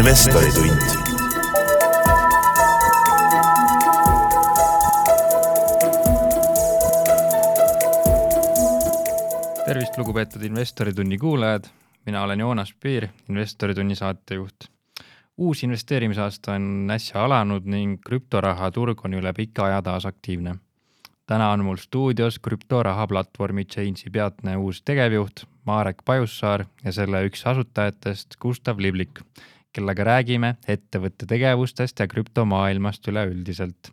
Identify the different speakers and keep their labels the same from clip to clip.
Speaker 1: investoritund.
Speaker 2: tervist, lugupeetud Investoritunni kuulajad, mina olen Joonas Piir, Investoritunni saatejuht. uus investeerimisaasta on äsja alanud ning krüptorahaturg on üle pika aja taas aktiivne. täna on mul stuudios krüptoraha platvormi Change'i peatne uus tegevjuht Marek Pajussaar ja selle üks asutajatest Gustav Liblik, kellega räägime ettevõtte tegevustest ja krüptomaailmast üleüldiselt.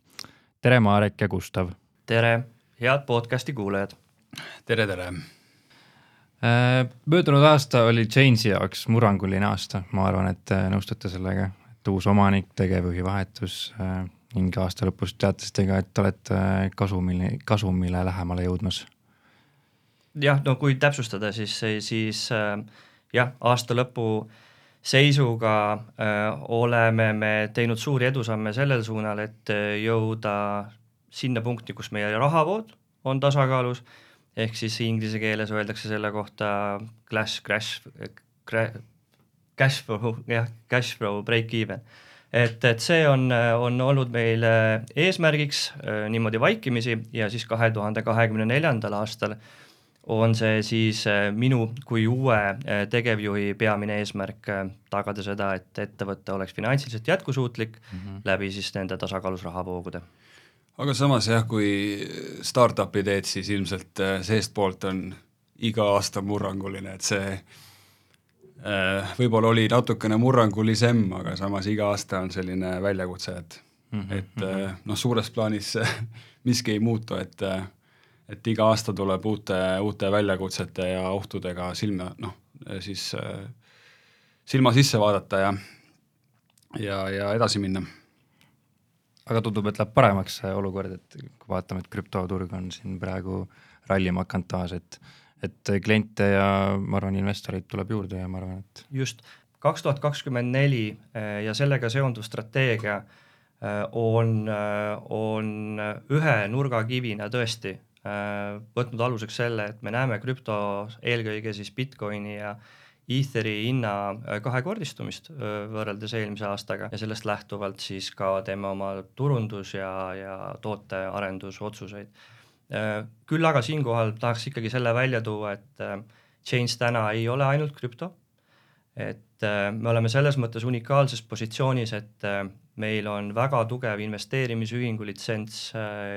Speaker 2: tere, Marek ja Gustav!
Speaker 3: tere, head podcasti kuulajad!
Speaker 4: tere, tere!
Speaker 2: Äh, möödunud aasta oli Change'i jaoks murranguline aasta, ma arvan, et äh, nõustute sellega, et uus omanik, tegevjuhi vahetus äh, ning aasta lõpus teatasite ka, et olete kasumile, kasumile lähemale jõudmas.
Speaker 3: jah, no kui täpsustada, siis, siis jah, aasta lõpu seisuga öö, oleme me teinud suuri edusamme sellel suunal, et jõuda sinna punkti, kus meie rahavood on tasakaalus ehk siis inglise keeles öeldakse selle kohta clash, crash, cash flow, jah, cash flow break even. et, et see on, on olnud meil eesmärgiks äh, niimoodi vaikimisi ja siis kahe tuhande kahekümne neljandal aastal on see siis äh, minu kui uue äh, tegevjuhi peamine eesmärk tagada seda, et ettevõte oleks finantsiliselt jätkusuutlik mm -hmm. läbi siis nende tasakaalus rahavoogude
Speaker 4: aga samas jah, kui startup'i teed, siis ilmselt äh, seestpoolt on iga aasta murranguline, et see äh, võib-olla oli natukene murrangulisem, aga samas iga aasta on selline väljakutse, et mm, -hmm. et äh, noh, suures plaanis miski ei muutu, et et iga aasta tuleb uute, uute väljakutsete ja ohtudega silma, noh, siis silma sisse vaadata ja ja, ja edasi minna.
Speaker 2: Aga tundub, et läheb paremaks see olukord, et kui vaatame, et krüptoturg on siin praegu rallima hakanud taas, et et kliente ja ma arvan, investoreid tuleb juurde ja ma arvan, et
Speaker 3: just, kaks tuhat kakskümmend neli eh, ja sellega seonduv strateegia eh, on, eh, on ühe nurgakivina tõesti võtnud aluseks selle, et me näeme krüpto, eelkõige siis Bitcoini ja äh, Etheri hinna äh, kahekordistumist äh, võrreldes eelmise aastaga ja sellest lähtuvalt siis ka teeme oma turundus- ja, ja tootearendusotsuseid. Äh, küll aga siinkohal tahaks ikkagi selle välja tuua, et Change täna ei ole ainult krüpto, et me oleme selles mõttes unikaalses positsioonis, et meil on väga tugev investeerimisühingu litsents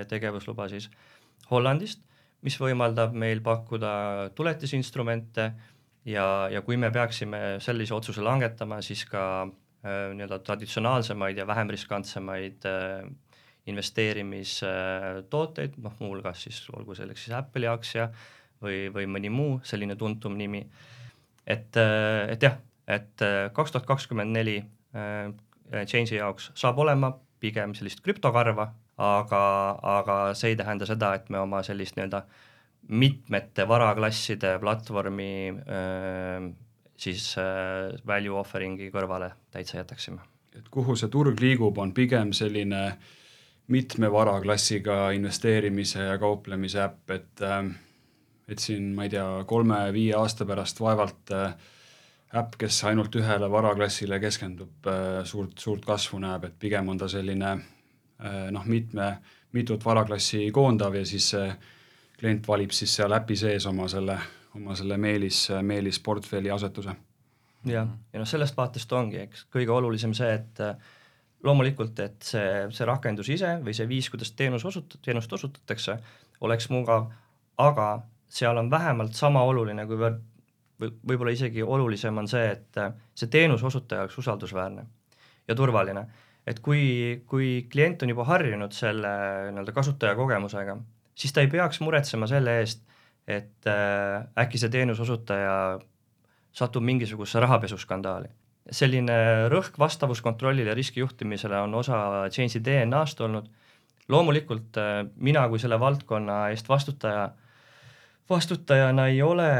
Speaker 3: tegevusluba siis Hollandist, mis võimaldab meil pakkuda tuletisinstrumente ja, ja kui me peaksime sellise otsuse langetama, siis ka äh, nii-öelda traditsionaalsemaid ja vähem riskantsemaid äh, investeerimistooteid, noh muuhulgas siis olgu selleks siis Apple'i aktsia või, või mõni muu selline tuntum nimi. et, äh, et jah, et äh, kaks tuhat kakskümmend neli äh, Change'i jaoks saab olema pigem sellist krüptokarva, aga, aga see ei tähenda seda, et me oma sellist nii-öelda mitmete varaklasside platvormi äh, siis äh, value offering'i kõrvale täitsa jätaksime.
Speaker 4: et kuhu see turg liigub, on pigem selline mitme varaklassiga investeerimise ja kauplemise äpp, et et siin, ma ei tea, kolme-viie aasta pärast vaevalt äpp, kes ainult ühele varaklassile keskendub, suurt, suurt kasvu näeb, et pigem on ta selline noh, mitme, mitut varaklassi koondav ja siis see klient valib siis seal äpi sees oma selle, oma selle meelis, meelisportfelli asetuse.
Speaker 3: jah, ja noh, sellest vaatest ongi, eks kõige olulisem see, et äh, loomulikult, et see, see rakendus ise või see viis, kuidas teenus osut-, teenust osutatakse, oleks mugav, aga seal on vähemalt sama oluline, kuivõrd või võib-olla isegi olulisem on see, et äh, see teenuse osutaja oleks usaldusväärne ja turvaline. Et kui, kui klient on juba harjunud selle nii-öelda kasutajakogemusega, siis ta ei peaks muretsema selle eest, et äh, äkki see teenuseosutaja satub mingisugusesse rahapesuskandaali. selline rõhk vastavuskontrollile ja riskijuhtimisele on osa Change'i DNA-st olnud, loomulikult äh, mina kui selle valdkonna eest vastutaja, vastutajana ei ole,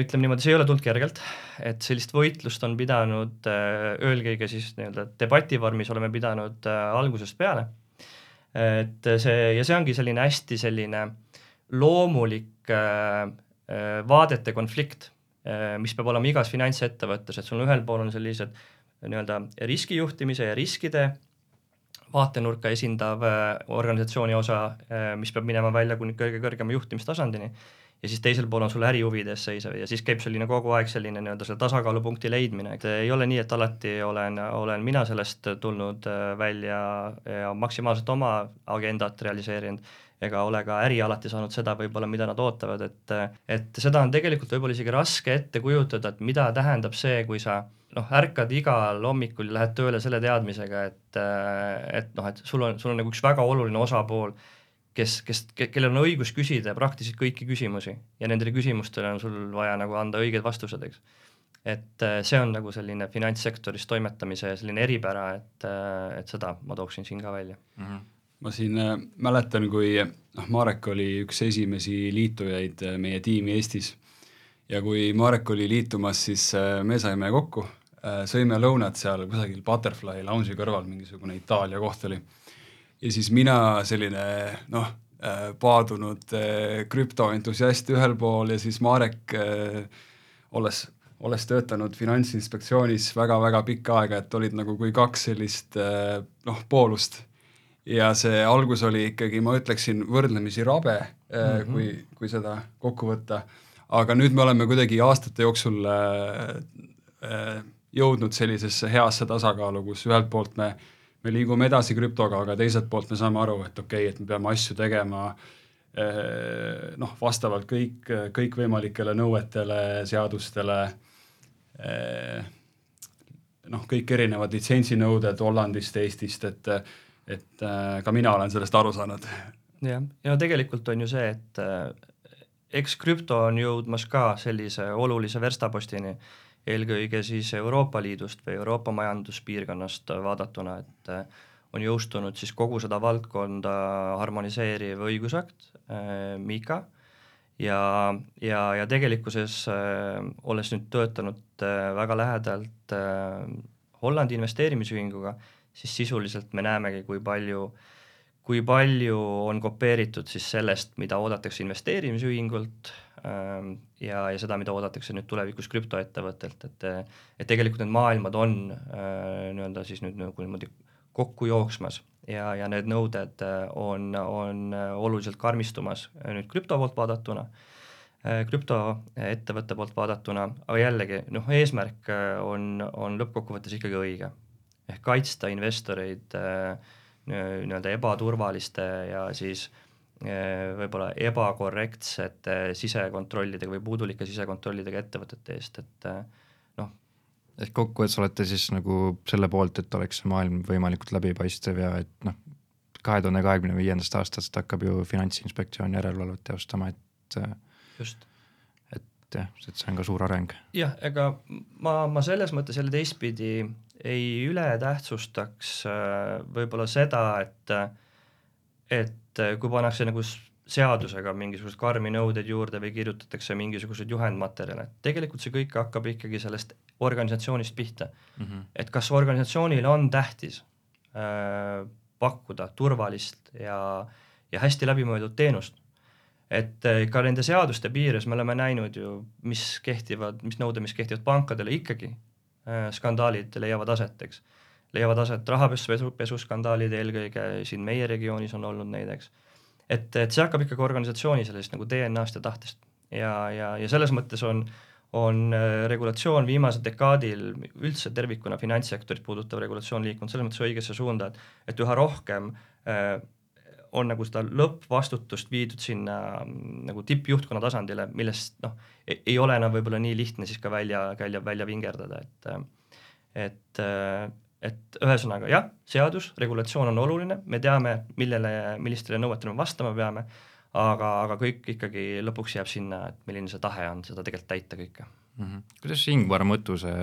Speaker 3: ütleme niimoodi, see ei ole tulnud kergelt, et sellist võitlust on pidanud äh, eelkõige siis nii-öelda debati vormis oleme pidanud äh, algusest peale. Et see ja see ongi selline hästi selline loomulik äh, vaadete konflikt mis peab olema igas finantsettevõttes, et sul ühel pool on sellised nii-öelda riskijuhtimise ja riskide vaatenurka esindav organisatsiooni osa, mis peab minema välja kuni kõige kõrgema juhtimistasandini ja siis teisel pool on sul ärihuvides seisev ja siis käib selline kogu aeg selline nii-öelda selle tasakaalupunkti leidmine, et ei ole nii, et alati olen, olen mina sellest tulnud välja ja maksimaalselt oma agendat realiseerinud, ega ole ka äri alati saanud seda võib-olla, mida nad ootavad, et et seda on tegelikult võib-olla isegi raske ette kujutada, et mida tähendab see, kui sa noh, ärkad igal hommikul ja lähed tööle selle teadmisega, et et noh, et sul on, sul on nagu üks väga oluline osapool, kes, kes, kellel on õigus küsida praktiliselt kõiki küsimusi ja nendele küsimustele on sul vaja nagu anda õiged vastused, eks. et äh, see on nagu selline finantssektoris toimetamise selline eripära, et, äh, et seda ma tooksin siin ka välja mm.
Speaker 4: -hmm. ma siin äh, mäletan, kui noh, Marek oli üks esimesi liitujaid äh, meie tiimi Eestis ja kui Marek oli liitumas, siis äh, me saime kokku äh,, sõime lõunat seal kusagil Butterfly lounge'i kõrval, mingisugune Itaalia koht oli ja siis mina, selline noh, äh, paadunud äh, krüptoentusiast ühel pool ja siis Marek, äh, olles, olles töötanud Finantsinspektsioonis väga-väga pikka aega, et olid nagu kui kaks sellist noh, poolust. ja see algus oli ikkagi, ma ütleksin, võrdlemisi rabe mm, -hmm. kui, kui seda kokku võtta, aga nüüd me oleme kuidagi aastate jooksul jõudnud sellisesse heasse tasakaalu, kus ühelt poolt me äh, me liigume edasi krüptoga, aga teiselt poolt me saame aru, et okei okay,, et me peame asju tegema eh, noh, vastavalt kõik, kõikvõimalikele nõuetele, seadustele, eh, noh, kõik erinevad litsentsinõuded Hollandist, Eestist, et et eh, ka mina olen sellest aru saanud.
Speaker 3: jah, ja tegelikult on ju see, et eks krüpto on jõudmas ka sellise olulise verstapostini eelkõige siis Euroopa Liidust või Euroopa majanduspiirkonnast vaadatuna, et äh, on jõustunud siis kogu seda valdkonda harmoniseeriv õigusakt äh,, MiCA, ja, ja, ja tegelikkuses äh, olles nüüd töötanud äh, väga lähedalt äh, Hollandi investeerimisühinguga, siis sisuliselt me näemegi, kui palju kui palju on kopeeritud siis sellest, mida oodatakse investeerimisühingult Ähm, ja, ja seda, mida oodatakse nüüd tulevikus krüptoettevõttelt, et et tegelikult need maailmad on äh, nii-öelda siis nüüd nagu niimoodi kokku jooksmas ja, ja need nõuded äh, on, on äh, oluliselt karmistumas nüüd krüpto poolt vaadatuna, krüptoettevõtte poolt vaadatuna, aga jällegi noh, eesmärk on, on lõppkokkuvõttes ikkagi õige. ehk kaitsta investoreid nii-öelda ebaturvaliste ja siis äh, võib-olla ebakorrektsete sisekontrollidega või puudulike sisekontrollidega ettevõtete eest, et eh, noh.
Speaker 2: ehk kokkuvõttes olete siis nagu selle poolt, et oleks see maailm võimalikult läbipaistev ja et noh, kahe tuhande kahekümne viiendast aastast hakkab ju Finantsinspektsioon järelevalvet teostama, et
Speaker 3: just
Speaker 2: et jah, et see on ka suur areng.
Speaker 3: jah, ega ma, ma selles mõttes jälle teistpidi ei ületähtsustaks võib-olla seda, et et et äh, kui pannakse nagu seadusega mingisuguseid karmi nõudeid juurde või kirjutatakse mingisuguseid juhendmaterjale, tegelikult see kõik hakkab ikkagi sellest organisatsioonist pihta mm. -hmm. et kas organisatsioonile on tähtis äh, pakkuda turvalist ja, ja hästi läbimõeldud teenust. et äh, ka nende seaduste piires me oleme näinud ju, mis kehtivad, mis nõuded, mis kehtivad pankadele, ikkagi äh, skandaalid leiavad aset, eks leiavad aset rahapesu, pesuskandaalid eelkõige siin meie regioonis on olnud neid, eks. et, et see hakkab ikkagi organisatsiooni sellisest nagu DNA-st ja tahtest ja, ja, ja selles mõttes on, on äh, regulatsioon viimasel dekaadil üldse tervikuna finantssektorit puudutav regulatsioon liikunud selles mõttes õigesse suunda, et, et üha rohkem äh, on nagu seda lõppvastutust viidud sinna mm, nagu tippjuhtkonna tasandile, millest noh, ei ole enam võib-olla nii lihtne siis ka välja, välja, välja vingerdada, et et et ühesõnaga jah, seadus, regulatsioon on oluline, me teame, millele, millistele nõuetele me vastama peame, aga, aga kõik ikkagi lõpuks jääb sinna, et milline see tahe on seda tegelikult täita kõike
Speaker 2: mm. -hmm. kuidas Ingvar Mõttuse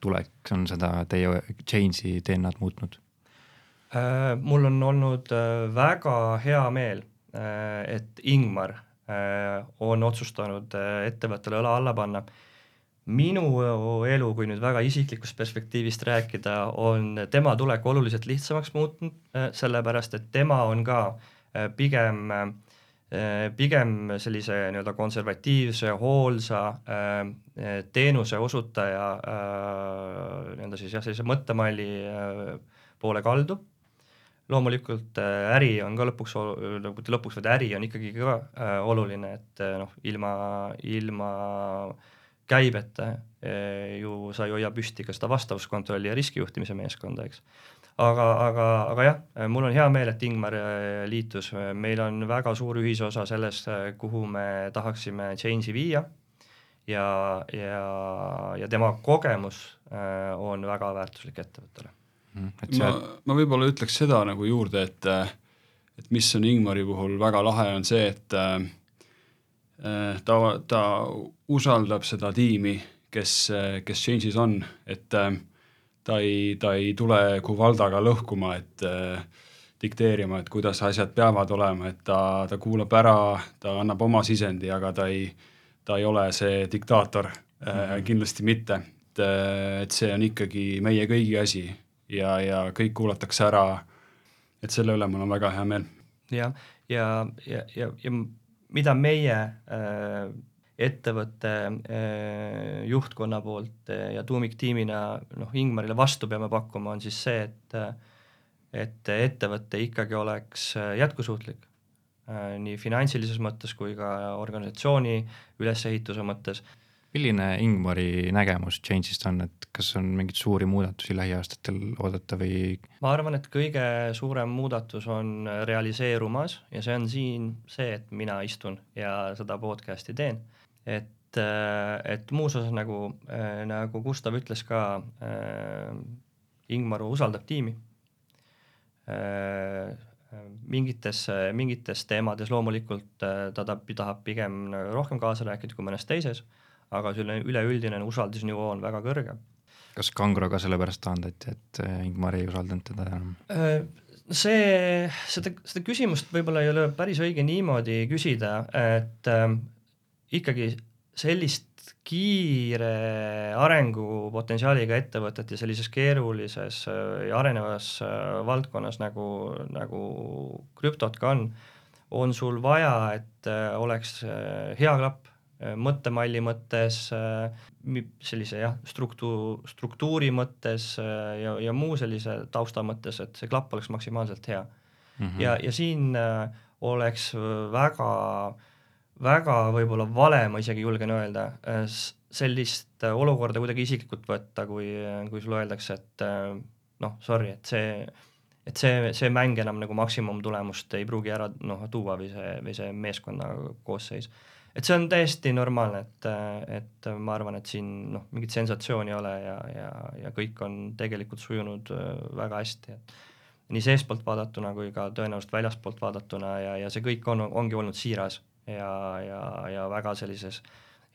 Speaker 2: tulek on seda teie change'i DNA-d muutnud?
Speaker 3: Mul on olnud äh, väga hea meel äh,, et Ingmar äh, on otsustanud äh, ettevõttele õla alla panna. Äh, minu elu, kui nüüd väga isiklikust perspektiivist rääkida, on tema tulek oluliselt lihtsamaks muutnud, äh, sellepärast et tema on ka äh, pigem äh, pigem sellise nii-öelda konservatiivse, hoolsa teenuse osutaja nii-öelda siis jah, sellise mõttemalli poole kaldub loomulikult äh, äri on ka lõpuks, nagu mitte lõpuks, vaid äri on ikkagi ka äh, oluline, et äh, noh, ilma, ilma käibeta äh, ju sa ei hoia püsti ka seda vastavuskontrolli ja riskijuhtimise meeskonda, eks. aga, aga, aga jah, mul on hea meel, et Ingmar äh, liitus, meil on väga suur ühisosa selles, kuhu me tahaksime Change'i viia. Ja, ja, ja tema kogemus äh, on väga väärtuslik ettevõttele
Speaker 4: Mhm. See... ma, ma võib-olla ütleks seda nagu juurde, et et mis on Ingmari puhul väga lahe, on see, et äh, ta, ta usaldab seda tiimi, kes, kes Change'is on, et ta ei, ta ei tule Kuvaldaga lõhkuma, et äh, dikteerima, et kuidas asjad peavad olema, et ta, ta kuulab ära, ta annab oma sisendi, aga ta ei, ta ei ole see diktaator mm, -hmm. kindlasti mitte. et, et see on ikkagi meie kõigi asi ja, ja kõik kuulatakse ära, et selle üle mul on väga hea meel.
Speaker 3: jah, ja, ja, ja, ja, ja mida meie äh, ettevõtte äh, juhtkonna poolt äh, ja tuumiktiimina noh, Ingmarile vastu peame pakkuma, on siis see, et et ettevõte ikkagi oleks äh, jätkusuutlik äh, nii finantsilises mõttes kui ka organisatsiooni ülesehituse mõttes
Speaker 2: milline Ingmari nägemus Change'ist on, et kas on mingeid suuri muudatusi lähiaastatel oodata või?
Speaker 3: ma arvan, et kõige suurem muudatus on realiseerumas ja see on siin see, et mina istun ja seda podcast'i teen. et, et muus osas nagu, nagu Gustav ütles ka äh,, Ingmar usaldab tiimi äh, mingites, mingites teemades loomulikult ta tahab, tahab pigem rohkem kaasa rääkida kui mõnes teises aga selline üleüldine usaldusnivoo on väga kõrge.
Speaker 2: kas Kangro ka sellepärast taandati, et äh, Ingmar ei usaldanud teda enam?
Speaker 3: Äh, see, seda, seda küsimust võib-olla ei ole päris õige niimoodi küsida, et äh, ikkagi sellist kiire arengupotentsiaaliga ettevõtet ja sellises keerulises ja arenevas valdkonnas nagu, nagu krüptot ka on, on sul vaja, et oleks hea klapp Äh, mõttemalli mõttes, äh, sellise jah, struktuur, struktuuri mõttes äh, ja, ja muu sellise tausta mõttes, et see klapp oleks maksimaalselt hea mm. -hmm. ja, ja siin oleks väga, väga võib-olla vale, ma isegi julgen öelda, sellist olukorda kuidagi isiklikult võtta, kui, kui sulle öeldakse, et noh, sorry, et see et see, see mäng enam nagu maksimumtulemust ei pruugi ära noh, tuua või see, või see meeskonna koosseis et see on täiesti normaalne, et, et ma arvan, et siin noh, mingit sensatsiooni ei ole ja, ja, ja kõik on tegelikult sujunud äh, väga hästi, et nii seestpoolt vaadatuna kui ka tõenäoliselt väljaspoolt vaadatuna ja, ja see kõik on, ongi olnud siiras ja, ja, ja väga sellises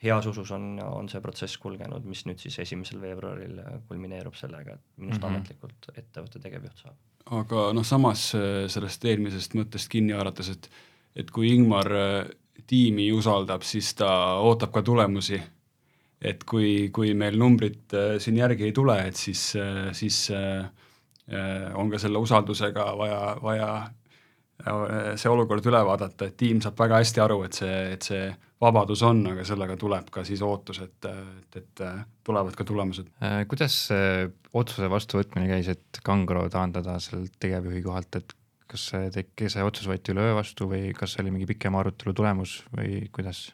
Speaker 3: heas usus on, on see protsess kulgenud, mis nüüd siis esimesel veebruaril kulmineerub sellega, et minust mm -hmm. ametlikult ettevõtte tegevjuht saab.
Speaker 4: aga noh, samas äh, sellest eelmisest mõttest kinni haarates, et et kui Ingmar äh, tiimi usaldab, siis ta ootab ka tulemusi. et kui, kui meil numbrid äh, siin järgi ei tule, et siis, äh, siis äh, on ka selle usaldusega vaja, vaja see olukord üle vaadata, et tiim saab väga hästi aru, et see, et see vabadus on, aga sellega tuleb ka siis ootus, et, et, et tulevad ka tulemused.
Speaker 2: kuidas otsuse vastuvõtmine käis, et Kangro taandada sellelt tegevjuhi kohalt, et kas see tekkis, see otsus võeti üleöö vastu või kas see oli mingi pikema arutelu tulemus või kuidas?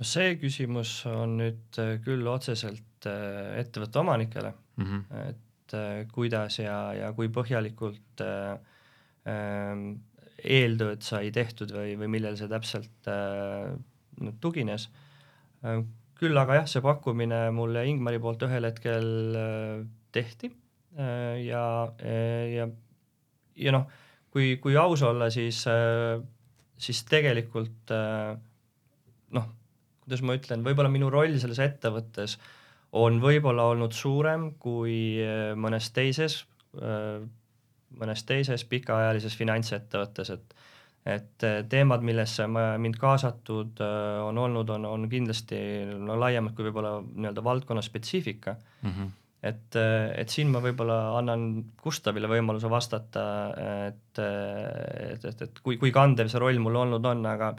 Speaker 3: no see küsimus on nüüd äh, küll otseselt äh, ettevõtte omanikele mm, -hmm. et äh, kuidas ja, ja kui põhjalikult äh, äh, eeltööd sai tehtud või, või millel see täpselt tugines küll aga jah, see pakkumine mulle Ingmari poolt ühel hetkel tehti ja ja ja noh, kui, kui aus olla, siis, äh, siis tegelikult äh, noh, kuidas ma ütlen, võib-olla minu roll selles ettevõttes on võib-olla olnud suurem kui äh, mõnes teises, mõnes teises pikaajalises finantsettevõttes, et et teemad, millesse ma, mind kaasatud on olnud, on, on kindlasti no laiemad kui võib-olla nii-öelda valdkonna spetsiifika mm. -hmm et, et siin ma võib-olla annan Gustavile võimaluse vastata, et, et, et, et kui, kui kandev see roll mul olnud on, aga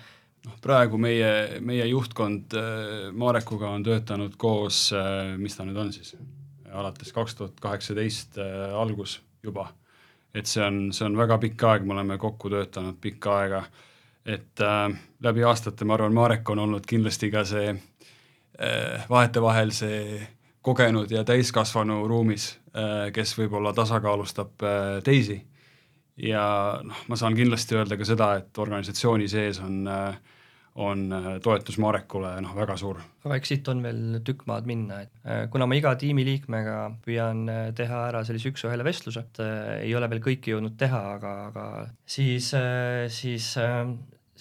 Speaker 4: noh, praegu meie, meie juhtkond äh, Marekuga on töötanud koos, äh, mis ta nüüd on siis, alates kaks tuhat kaheksateist äh, algus juba. et see on, see on väga pikk aeg, me oleme kokku töötanud pikka aega, et äh, läbi aastate ma arvan, Marek on olnud kindlasti ka see äh, vahetevahel see kogenud ja täiskasvanu ruumis, äh, kes võib-olla tasakaalustab äh, teisi. ja noh, ma saan kindlasti öelda ka seda, et organisatsiooni sees on, äh, on toetus Marekule noh, väga suur.
Speaker 3: aga eks siit on veel tükk maad minna, et kuna ma iga tiimiliikmega püüan teha ära sellise üks-ühele vestluse, et ei ole veel kõike jõudnud teha, aga, aga siis, siis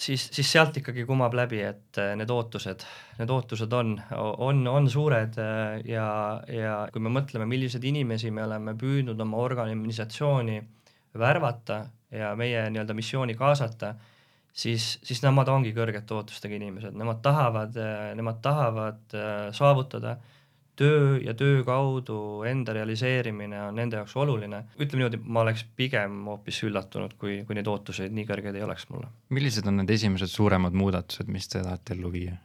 Speaker 3: siis, siis sealt ikkagi kumab läbi, et äh, need ootused, need ootused on, on, on suured äh, ja, ja kui me mõtleme, milliseid inimesi me oleme püüdnud oma organisatsiooni värvata ja meie nii-öelda missiooni kaasata, siis, siis nemad ongi kõrgete ootustega inimesed, nemad tahavad, äh, nemad tahavad saavutada äh, töö ja töö kaudu enda realiseerimine on nende jaoks oluline. ütleme niimoodi, ma oleks pigem hoopis üllatunud, kui, kui neid ootuseid nii kõrgeid ei oleks mulle.
Speaker 2: millised on need esimesed suuremad muudatused, mis te tahate ellu viia?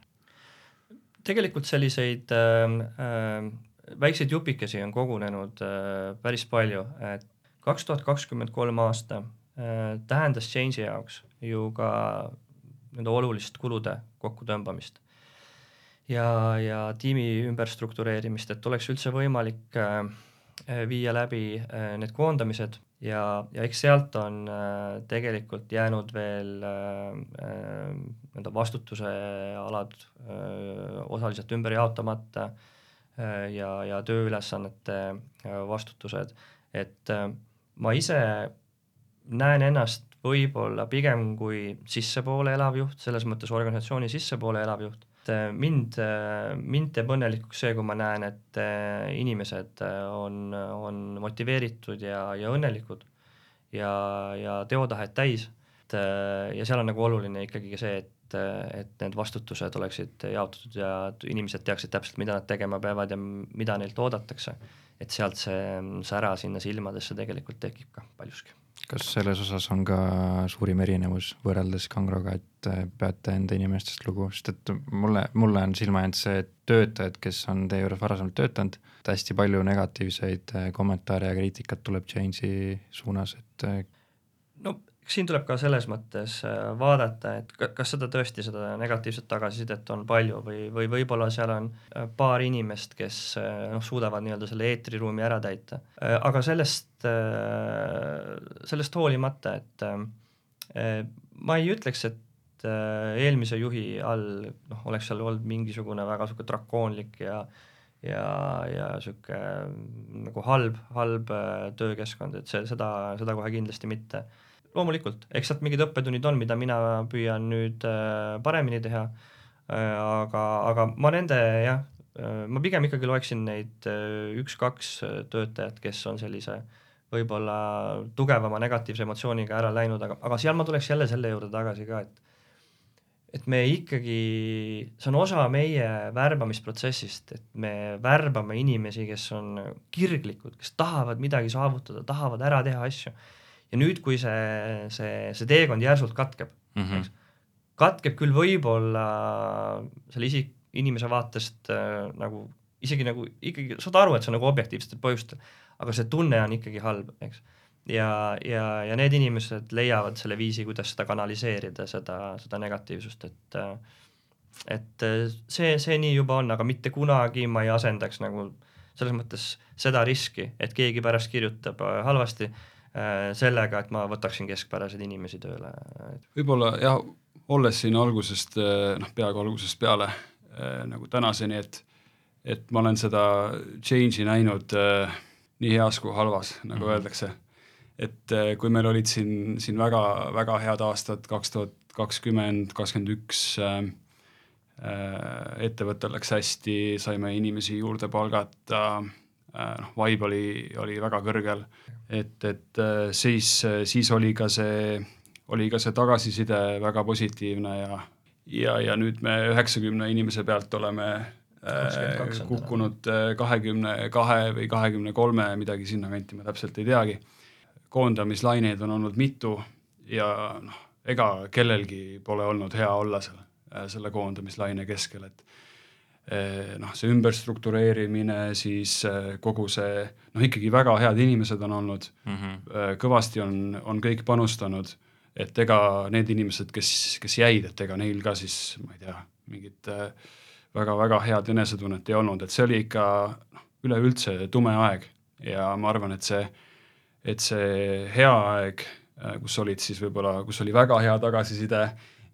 Speaker 3: tegelikult selliseid äh, äh, väikseid jupikesi on kogunenud äh, päris palju, et kaks tuhat kakskümmend kolm aasta äh, tähendas Change'i jaoks ju ka nii-öelda olulist kulude kokkutõmbamist ja, ja tiimi ümberstruktureerimist, et oleks üldse võimalik äh, viia läbi äh, need koondamised. Ja, ja eks sealt on äh, tegelikult jäänud veel nii-öelda vastutuse alad osaliselt ümber jaotamata ja, ja tööülesannete vastutused, et ma ise näen ennast võib-olla pigem kui sissepoole elav juht, selles mõttes organisatsiooni sissepoole elav juht et äh, mind, äh, mind teeb õnnelikuks see, kui ma näen, et äh, inimesed on, on motiveeritud ja, ja õnnelikud ja, ja teotahet täis. et ja seal on nagu oluline ikkagi ka see, et, et need vastutused oleksid jaotatud ja inimesed teaksid täpselt, mida nad tegema peavad ja mida neilt oodatakse. et sealt see sära sinna silmadesse tegelikult tekib ka paljuski
Speaker 2: kas selles osas on ka suurim erinevus võrreldes Kangroga, et äh, peate enda inimestest lugu, sest et mulle, mulle on silma jäänud see, et töötajad, kes on teie juures varasemalt töötanud, et hästi palju negatiivseid äh, kommentaare ja kriitikat tuleb Change'i suunas, et äh,
Speaker 3: no siin tuleb ka selles mõttes äh, vaadata, et kas seda tõesti, seda negatiivset tagasisidet on palju või, või võib-olla seal on äh, paar inimest, kes äh, noh, suudavad nii-öelda selle eetriruumi ära täita. aga sellest, sellest hoolimata, et ma ei ütleks, et eelmise juhi all noh, oleks seal olnud mingisugune väga niisugune drakoonlik ja ja, ja niisugune nagu halb, halb töökeskkond, et see, seda, seda kohe kindlasti mitte loomulikult, eks sealt mingid õppetunnid on, mida mina püüan nüüd äh, paremini teha, äh, aga, aga ma nende jah, äh, ma pigem ikkagi loeksin neid üks-kaks töötajat, kes on sellise võib-olla tugevama negatiivse emotsiooniga ära läinud, aga, aga seal ma tuleks jälle selle juurde tagasi ka, et et me ikkagi, see on osa meie värbamisprotsessist, et me värbame inimesi, kes on kirglikud, kes tahavad midagi saavutada, tahavad ära teha asju ja nüüd, kui see, see, see teekond järsult katkeb mm, -hmm. eks, katkeb küll võib-olla selle isik, inimese vaatest äh, nagu isegi nagu ikkagi saad aru, et see on nagu objektiivsetel põhjustel, aga see tunne on ikkagi halb, eks. ja, ja, ja need inimesed leiavad selle viisi, kuidas seda kanaliseerida, seda, seda negatiivsust, et äh, et äh, see, see nii juba on, aga mitte kunagi ma ei asendaks nagu selles mõttes seda riski, et keegi pärast kirjutab äh, halvasti sellega, et ma võtaksin keskpäraseid inimesi tööle.
Speaker 4: võib-olla jah, olles siin algusest, äh, noh, peaaegu algusest peale äh, nagu tänaseni, et et ma olen seda change'i näinud äh, nii heas kui halvas, nagu mm -hmm. öeldakse. et äh, kui meil olid siin, siin väga, väga head aastad, kaks tuhat kakskümmend, kakskümmend üks, ettevõttel läks hästi, saime inimesi juurde palgata äh,, Äh, noh, vibe oli, oli väga kõrgel, et, et äh, siis, siis oli ka see, oli ka see tagasiside väga positiivne ja ja, ja nüüd me üheksakümne inimese pealt oleme
Speaker 3: 22 on
Speaker 4: kukkunud kahekümne kahe või kahekümne kolme, midagi sinnakanti, ma täpselt ei teagi. koondamislaineid on olnud mitu ja noh, ega kellelgi pole olnud hea olla seal, selle koondamislaine keskel, et noh, see ümberstruktureerimine, siis kogu see, noh ikkagi väga head inimesed on olnud. Mm, -hmm. kõvasti on, on kõik panustanud, et ega need inimesed, kes, kes jäid, et ega neil ka siis, ma ei tea, mingit väga-väga head enesetunnet ei olnud, et see oli ikka noh, üleüldse tume aeg. Ja ma arvan, et see, et see hea aeg, kus olid siis võib-olla, kus oli väga hea tagasiside,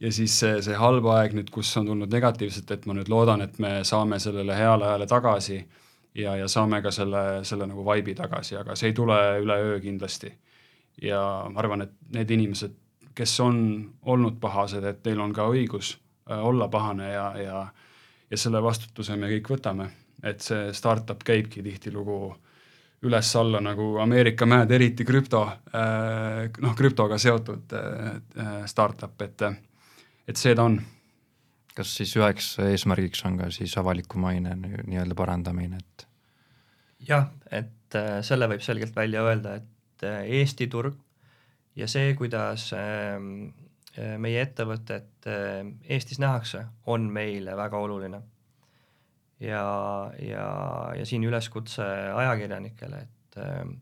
Speaker 4: ja siis see, see halb aeg nüüd, kus on tulnud negatiivset, et ma nüüd loodan, et me saame sellele heale ajale tagasi ja, ja saame ka selle, selle nagu vibe'i tagasi, aga see ei tule üleöö kindlasti. ja ma arvan, et need inimesed, kes on olnud pahased, et neil on ka õigus äh, olla pahane ja, ja ja selle vastutuse me kõik võtame, et see startup käibki tihtilugu üles-alla nagu Ameerika mäed, eriti krüpto, äh, noh, krüptoga seotud äh, startup, et et see ta on.
Speaker 2: kas siis üheks eesmärgiks on ka siis avaliku maine nii-öelda parandamine, et?
Speaker 3: jah, et äh, selle võib selgelt välja öelda, et äh, Eesti turg ja see, kuidas ähm, äh, meie ettevõtet Eestis nähakse, on meile väga oluline. ja, ja, ja siin üleskutse ajakirjanikele, et ähm,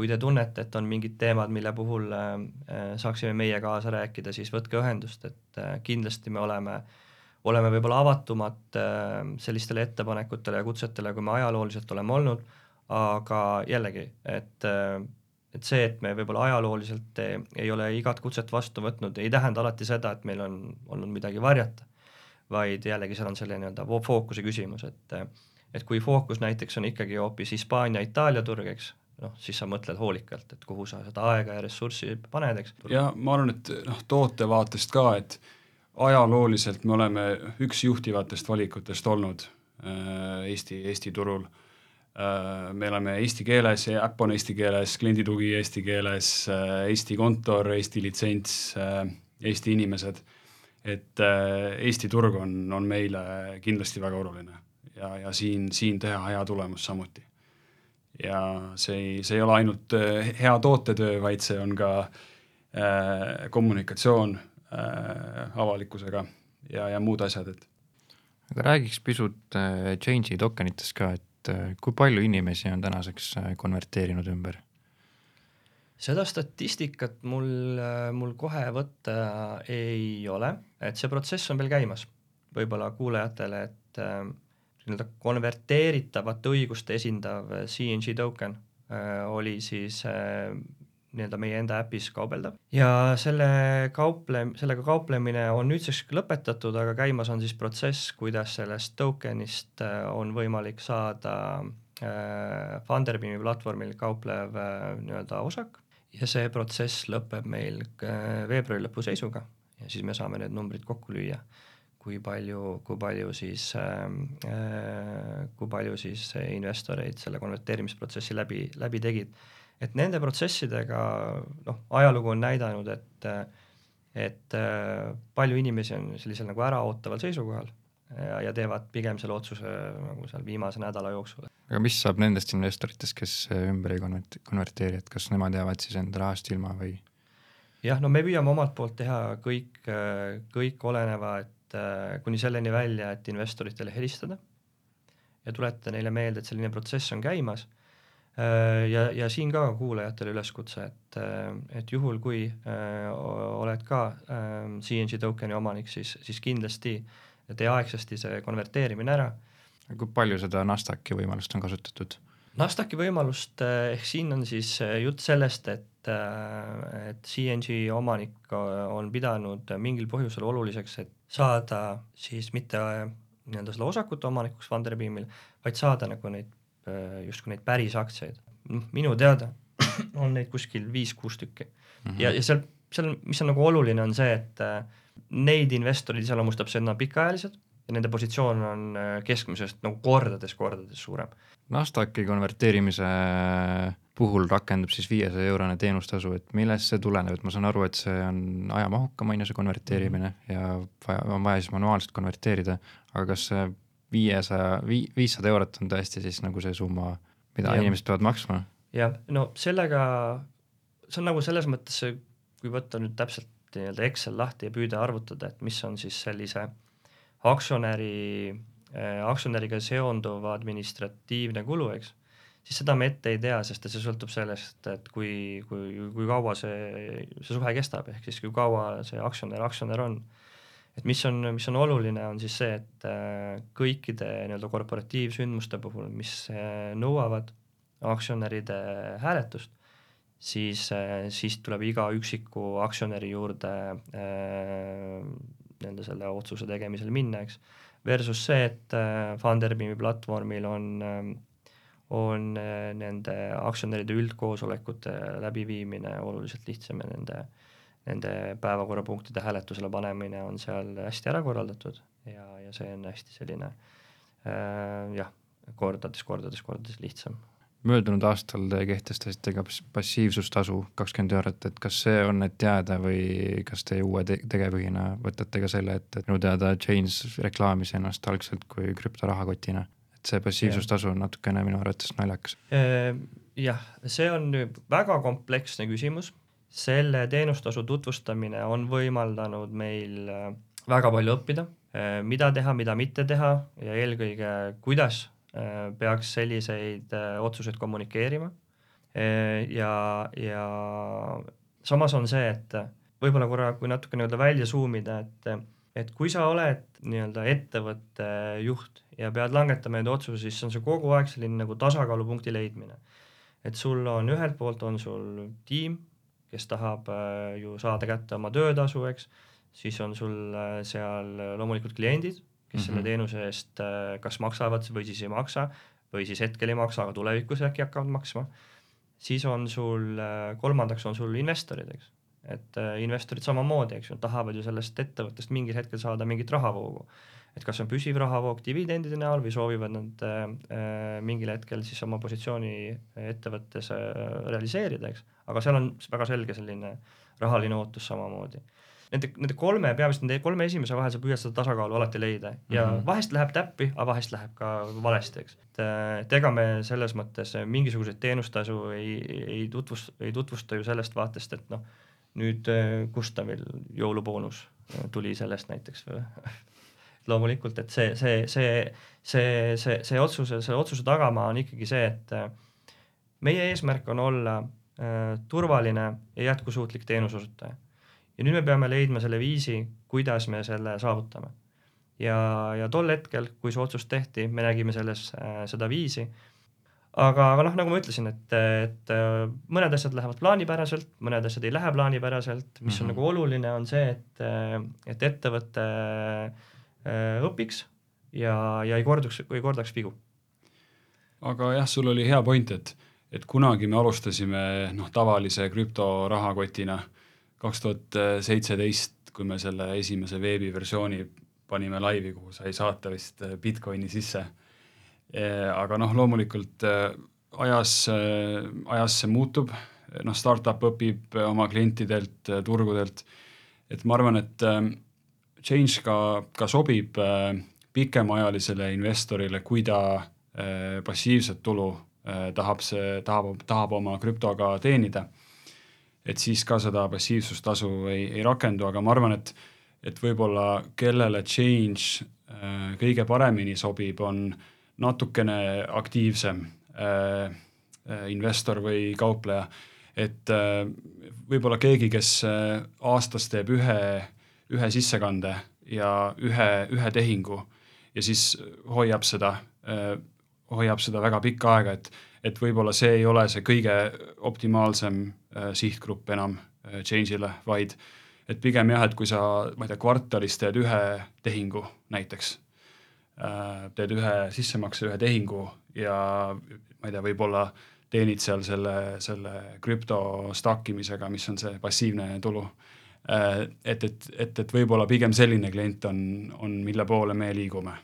Speaker 3: kui te tunnete, et on mingid teemad, mille puhul äh, äh, saaksime meie kaasa rääkida, siis võtke ühendust, et äh, kindlasti me oleme, oleme võib-olla avatumad sellistele ettepanekutele ja kutsetele, kui me ajalooliselt oleme olnud, aga jällegi, et et see, et me võib-olla ajalooliselt ei, ei ole igat kutset vastu võtnud, ei tähenda alati seda, et meil on olnud midagi varjata, vaid jällegi seal on selle nii-öelda fookuse küsimus, et et kui fookus näiteks on ikkagi hoopis Hispaania-Itaalia turg, eks, noh, siis sa mõtled hoolikalt, et kuhu sa seda aega ja ressurssi paned, eks.
Speaker 4: ja ma arvan, et noh, toote vaatest ka, et ajalooliselt me oleme üks juhtivatest valikutest olnud äh, Eesti, Eesti turul äh,. me oleme eesti keeles, äpp on eesti keeles, klienditugi eesti keeles äh,, Eesti kontor, Eesti litsents Eesti inimesed. et Eesti turg on, on meile kindlasti väga oluline ja, ja siin, siin teha hea tulemus samuti ja see ei, see ei ole ainult äh, hea tootetöö, vaid see on ka äh, kommunikatsioon äh, avalikkusega ja, ja muud asjad, et.
Speaker 2: aga räägiks pisut äh, change'i tokenitest ka, et äh, kui palju inimesi on tänaseks äh, konverteerinud ümber?
Speaker 3: seda statistikat mul, mul kohe võtta ei ole, et see protsess on veel käimas. võib-olla kuulajatele, et äh, nii-öelda konverteeritavat õigust esindav äh, CNG token äh, oli siis äh, nii-öelda meie enda äpis kaubeldav. Ja selle kauple, sellega kauplemine on nüüdseks lõpetatud, aga käimas on siis protsess, kuidas sellest token'ist on võimalik saada Funderbeami platvormil kauplev nii-öelda osak. Ja see protsess lõpeb meil veebruari lõpu seisuga. Ja siis me saame need numbrid kokku lüüa kui palju, kui palju siis ähm, äh,, kui palju siis investoreid selle konverteerimisprotsessi läbi, läbi tegid. et nende protsessidega noh, ajalugu on näidanud, et et äh, palju inimesi on sellisel nagu äraootaval seisukohal ja, ja teevad pigem selle otsuse nagu seal viimase nädala jooksul.
Speaker 2: aga mis saab nendest investoritest, kes ümber ei konvert-, konverteeri, et kas nemad jäävad siis enda rahast ilma või?
Speaker 3: jah, no me püüame omalt poolt teha kõik, kõik oleneva, et kuni selleni välja, et investoritele helistada ja tuletada neile meelde, et selline protsess on käimas äh,. ja, ja siin ka kuulajatele üleskutse, et, äh, et juhul, kui äh, oled ka äh, CNG tokeni omanik, siis, siis kindlasti tee aegsasti see konverteerimine ära.
Speaker 2: kui palju seda Nasdaqi võimalust on kasutatud?
Speaker 3: Nasdaqi võimalust, äh, ehk siin on siis äh, jutt sellest, et et CNG omanik on pidanud mingil põhjusel oluliseks, et saada siis mitte äh, nii-öelda selle osakute omanikuks Funderbeamil, vaid saada nagu neid, äh, justkui neid päris aktsiaid. noh, minu teada on neid kuskil viis-kuus tükki mm -hmm. ja, ja seal, seal, mis on nagu oluline, on see, et äh, neid investoreid iseloomustab see, et nad on pikaajalised ja nende positsioon on keskmisest nagu kordades-kordades suurem.
Speaker 2: Nasdaqi konverteerimise puhul rakendub siis viiesaja eurone teenustasu, et millest see tuleneb, et ma saan aru, et see on ajamahukam, on ju, see konverteerimine -hmm. ja vaja, on vaja siis manuaalselt konverteerida, aga kas see viiesaja, vii-, viissada eurot on tõesti siis nagu see summa, mida
Speaker 3: Jah.
Speaker 2: inimesed peavad maksma.
Speaker 3: jah, no sellega, see on nagu selles mõttes, kui võtta nüüd täpselt nii-öelda Excel lahti ja püüda arvutada, et mis on siis sellise aktsionäri äh,, aktsionäriga seonduv administratiivne kulu, eks, siis seda me ette ei tea, sest et see sõltub sellest, et kui, kui, kui kaua see, see suhe kestab, ehk siis kui kaua see aktsionär aktsionär on. et mis on, mis on oluline, on siis see, et äh, kõikide nii-öelda korporatiivsündmuste puhul, mis äh, nõuavad aktsionäride hääletust, siis, siis tuleb iga üksiku aktsionäri juurde äh, nende selle otsuse tegemisel minna, eks. Versus see, et äh, Funderbeami platvormil on äh,, on äh, nende aktsionäride üldkoosolekute läbiviimine oluliselt lihtsam ja nende, nende päevakorrapunktide hääletusele panemine on seal hästi ära korraldatud ja, ja see on hästi selline äh, jah, kordades, kordades, kordades lihtsam.
Speaker 2: Möödunud aastal te kehtestasite ka pass- passiivsustasu kakskümmend eurot, et kas see on, et jääda või kas te uue te tegevjuhina võtate ka selle ette, et minu teada Chains reklaamis ennast algselt kui krüptorahakotina, et see passiivsustasu on natukene minu arvates naljakas.
Speaker 3: Ehm, jah, see on väga kompleksne küsimus, selle teenustasu tutvustamine on võimaldanud meil äh, väga palju õppida, mida teha, mida mitte teha ja eelkõige, kuidas äh, peaks selliseid äh, otsuseid kommunikeerima. ja, ja samas on see, et võib-olla korra, kui natuke nii-öelda välja zoom ida, et, et kui sa oled nii-öelda ettevõtte juht ja pead langetama neid otsuseid, siis on see kogu aeg selline nagu tasakaalupunkti leidmine. et sul on ühelt poolt on sul tiim, kes tahab äh, ju saada kätte oma töötasu, eks, siis on sul äh, seal loomulikult kliendid, kes mm -hmm. selle teenuse eest äh, kas maksavad või siis ei maksa või siis hetkel ei maksa, aga tulevikus äkki hakkavad maksma. siis on sul, kolmandaks on sul investorid, eks, et investorid samamoodi, eks ju, tahavad ju sellest ettevõttest mingil hetkel saada mingit rahavoogu et kas on püsiv rahavoog dividendide näol või soovivad nad äh, mingil hetkel siis oma positsiooni ettevõttes äh, realiseerida, eks, aga seal on väga selge selline rahaline ootus samamoodi. Nende, nende kolme, peamiselt nende kolme esimese vahel sa püüad seda tasakaalu alati leida ja mm -hmm. vahest läheb täppi, aga vahest läheb ka valesti, eks. et, et ega me selles mõttes mingisuguseid teenustasu ei, ei tutvust-, ei tutvusta ju sellest vaatest, et noh, nüüd Gustavil jõuluboonus tuli sellest näiteks loomulikult, et see, see, see, see, see, see otsuse, selle otsuse tagamaa on ikkagi see, et äh, meie eesmärk on olla äh, turvaline ja jätkusuutlik teenuseosutaja. ja nüüd me peame leidma selle viisi, kuidas me selle saavutame. ja, ja tol hetkel, kui see otsus tehti, me nägime selles äh, seda viisi aga, aga noh, nagu ma ütlesin, et, et äh, mõned asjad lähevad plaanipäraselt, mõned asjad ei lähe plaanipäraselt, mis mm -hmm. on nagu oluline, on see, et, äh, et ettevõte äh, õpiks ja, ja ei korduks, ei kordaks vigu.
Speaker 4: aga jah, sul oli hea point, et, et kunagi me alustasime noh, tavalise krüptorahakotina. kaks tuhat seitseteist, kui me selle esimese veebiversiooni panime laivi, kuhu sai saata vist Bitcoini sisse. Aga noh, loomulikult ajas, ajas see muutub, noh, startup õpib oma klientidelt, turgudelt, et ma arvan, et change ka, ka sobib pikemaajalisele investorile, kui ta passiivset tulu tahab see, tahab, tahab oma krüptoga teenida. et siis ka seda passiivsustasu ei, ei rakendu, aga ma arvan, et et võib-olla kellele change kõige paremini sobib, on äh, natukene aktiivsem äh, äh, investor või kaupleja, et äh, võib-olla keegi, kes äh, aastas teeb ühe, ühe sissekande ja ühe, ühe tehingu ja siis hoiab seda äh,, hoiab seda väga pikka aega, et, et võib-olla see ei ole see kõige optimaalsem äh, sihtgrupp enam äh, change'ile, vaid et pigem jah, et kui sa, ma ei tea, kvartalis teed ühe tehingu näiteks teed ühe sissemakse, ühe tehingu ja ma ei tea, võib-olla teenid seal selle, selle krüpto stack imisega, mis on see passiivne tulu. Äh, et, et, et, et võib-olla pigem selline klient on, on, mille poole me liigume.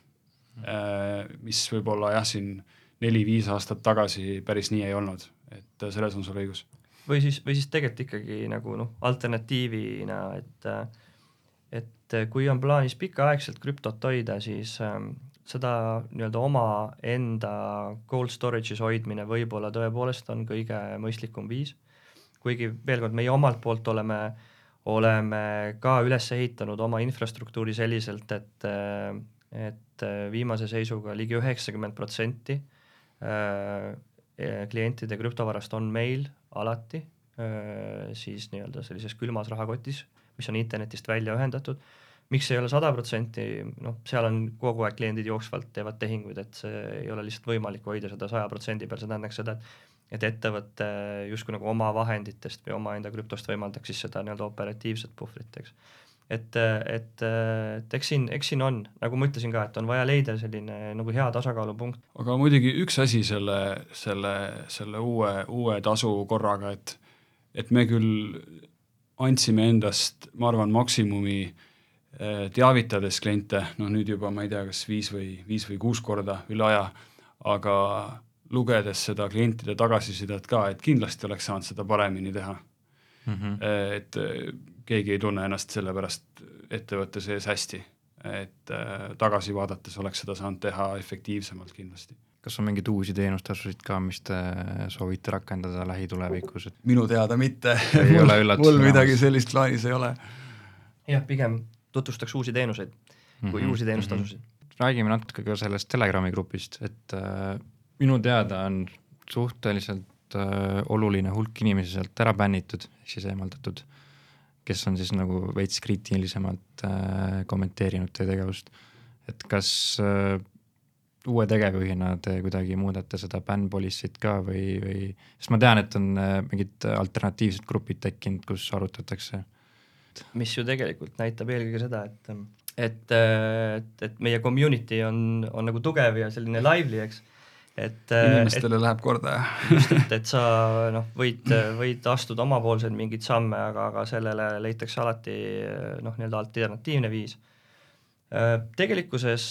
Speaker 4: Äh, mis võib-olla jah, siin neli-viis aastat tagasi päris nii ei olnud, et selles on sul õigus.
Speaker 3: või siis, või siis tegelikult ikkagi nagu noh, alternatiivina, et et kui on plaanis pikaaegselt krüptot hoida, siis ähm, seda nii-öelda omaenda cold storage'is hoidmine võib-olla tõepoolest on kõige mõistlikum viis. kuigi veel kord, meie omalt poolt oleme, oleme ka üles ehitanud oma infrastruktuuri selliselt, et, et viimase seisuga ligi üheksakümmend protsenti äh, klientide krüptovarast on meil alati äh, siis nii-öelda sellises külmas rahakotis, mis on internetist välja ühendatud. Miks ei ole sada protsenti, noh, seal on kogu aeg kliendid jooksvalt teevad tehinguid, et see ei ole lihtsalt võimalik hoida seda saja protsendi peal, see tähendaks seda, et et ettevõte justkui nagu oma vahenditest või omaenda krüptost võimaldaks siis seda nii-öelda operatiivset puhvrit, eks. et, et, et eks siin, eks siin on, nagu ma ütlesin ka, et on vaja leida selline nagu hea tasakaalupunkt.
Speaker 4: aga muidugi üks asi selle, selle, selle uue, uue tasu korraga, et et me küll andsime endast, ma arvan, maksimumi Äh, teavitades kliente, noh nüüd juba ma ei tea, kas viis või, viis või kuus korda üle aja, aga lugedes seda klientide tagasisidet ka, et kindlasti oleks saanud seda paremini teha mm. -hmm. et äh, keegi ei tunne ennast selle pärast ettevõtte sees hästi, et tagasi vaadates oleks seda saanud teha efektiivsemalt kindlasti.
Speaker 2: kas on mingeid uusi teenustasusid ka, mis te soovite rakendada lähitulevikus, et
Speaker 4: minu teada mitte.
Speaker 2: mul
Speaker 4: midagi sellist plaanis ei ole.
Speaker 3: jah, pigem tutvustaks uusi teenuseid kui mm -hmm. uusi teenustasusid mm.
Speaker 2: -hmm. räägime natuke ka sellest Telegrami grupist, et äh, minu teada on suhteliselt äh, oluline hulk inimesi sealt ära bännitud, ehk siis eemaldatud, kes on siis nagu veits kriitilisemalt äh, kommenteerinud teie tegevust. et kas äh, uue tegevjuhina te kuidagi muudate seda ban policy't ka või, või, sest ma tean, et on äh, mingid alternatiivsed grupid tekkinud, kus arutatakse
Speaker 3: mis ju tegelikult näitab eelkõige seda, et et, et, et meie community on, on nagu tugev ja selline lively, eks. Et
Speaker 4: inimestele et, läheb korda,
Speaker 3: jah. just, et, et sa noh, võid, võid astuda omapoolseid mingeid samme, aga, aga sellele leitakse alati noh, nii-öelda alternatiivne viis. tegelikkuses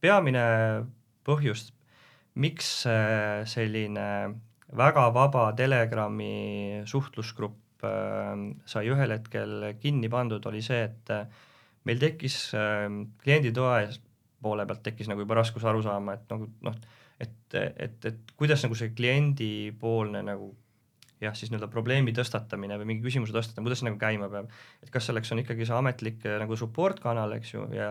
Speaker 3: peamine põhjus, miks selline väga vaba Telegrami suhtlusgrupp sai ühel hetkel kinni pandud, oli see, et äh, meil tekkis ähm, klienditoe poole pealt tekkis nagu juba raskus aru saama, et nagu noh, et, et, et kuidas nagu see kliendipoolne nagu jah, siis nii-öelda probleemi tõstatamine või mingi küsimuse tõstatamine, kuidas see nagu käima peab. et kas selleks on ikkagi see ametlik äh, nagu support kanal, eks ju, ja,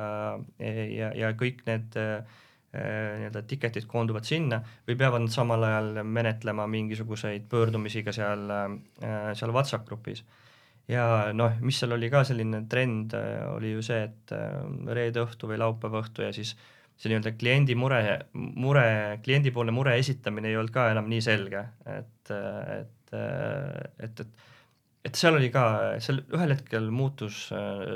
Speaker 3: ja, ja kõik need äh, Äh, nii-öelda ticket'id koonduvad sinna või peavad nad samal ajal menetlema mingisuguseid pöördumisi ka seal, äh, seal WhatsApp grupis. ja noh, mis seal oli ka selline trend, äh, oli ju see, et reede õhtu või laupäeva õhtu ja siis see nii-öelda kliendi mure, mure, kliendipoolne mure esitamine ei olnud ka enam nii selge, et, et, et, et et seal oli ka, seal ühel hetkel muutus,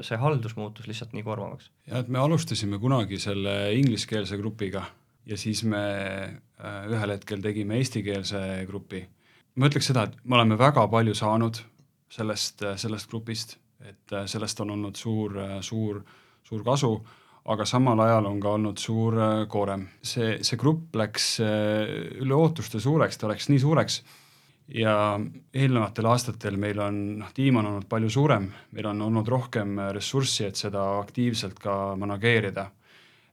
Speaker 3: see haldus muutus lihtsalt nii koormavaks.
Speaker 4: jah, et me alustasime kunagi selle ingliskeelse grupiga ja siis me äh, ühel hetkel tegime eestikeelse grupi. ma ütleks seda, et me oleme väga palju saanud sellest, sellest grupist, et äh, sellest on olnud suur, suur, suur kasu, aga samal ajal on ka olnud suur äh, koorem. see, see grupp läks üle ootuste suureks, ta läks nii suureks ja eelnevatel aastatel meil on, noh, tiim on olnud palju suurem, meil on olnud rohkem ressurssi, et seda aktiivselt ka manageerida.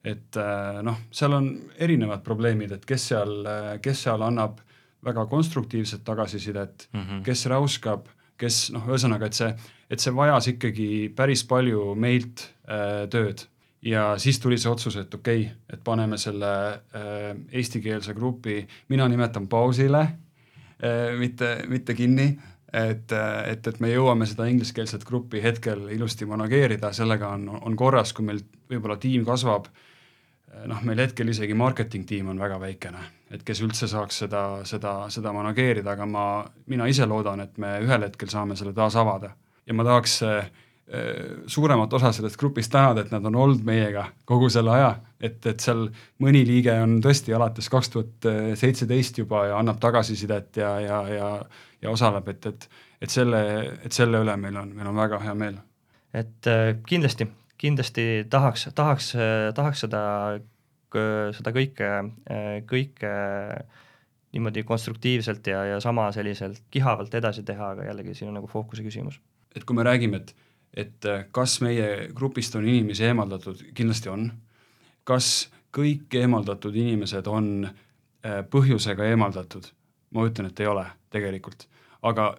Speaker 4: et äh, noh, seal on erinevad probleemid, et kes seal, kes seal annab väga konstruktiivset tagasisidet mm, -hmm. kes räuskab, kes noh, ühesõnaga, et see, et see vajas ikkagi päris palju meilt äh, tööd ja siis tuli see otsus, et okei okay,, et paneme selle äh, eestikeelse grupi, mina nimetan pausile Äh, mitte, mitte kinni, et, et, et me jõuame seda ingliskeelset gruppi hetkel ilusti manageerida, sellega on, on korras, kui meil võib-olla tiim kasvab, äh, noh, meil hetkel isegi marketing tiim on väga väikene, et kes üldse saaks seda, seda, seda manageerida, aga ma, mina ise loodan, et me ühel hetkel saame selle taas avada. ja ma tahaks äh, suuremat osa sellest grupist tänada, et nad on olnud meiega kogu selle aja, et, et seal mõni liige on tõesti alates kaks tuhat seitseteist juba ja annab tagasisidet ja, ja, ja, ja osaleb, et, et, et selle, et selle üle meil on, meil on väga hea meel.
Speaker 3: et äh, kindlasti, kindlasti tahaks, tahaks, tahaks seda, seda kõike, kõike niimoodi konstruktiivselt ja, ja sama selliselt kihavalt edasi teha, aga jällegi siin on nagu fookuse küsimus.
Speaker 4: et kui me räägime, et et äh, kas meie grupist on inimesi eemaldatud, kindlasti on. kas kõik eemaldatud inimesed on äh, põhjusega eemaldatud? ma ütlen, et ei ole tegelikult, aga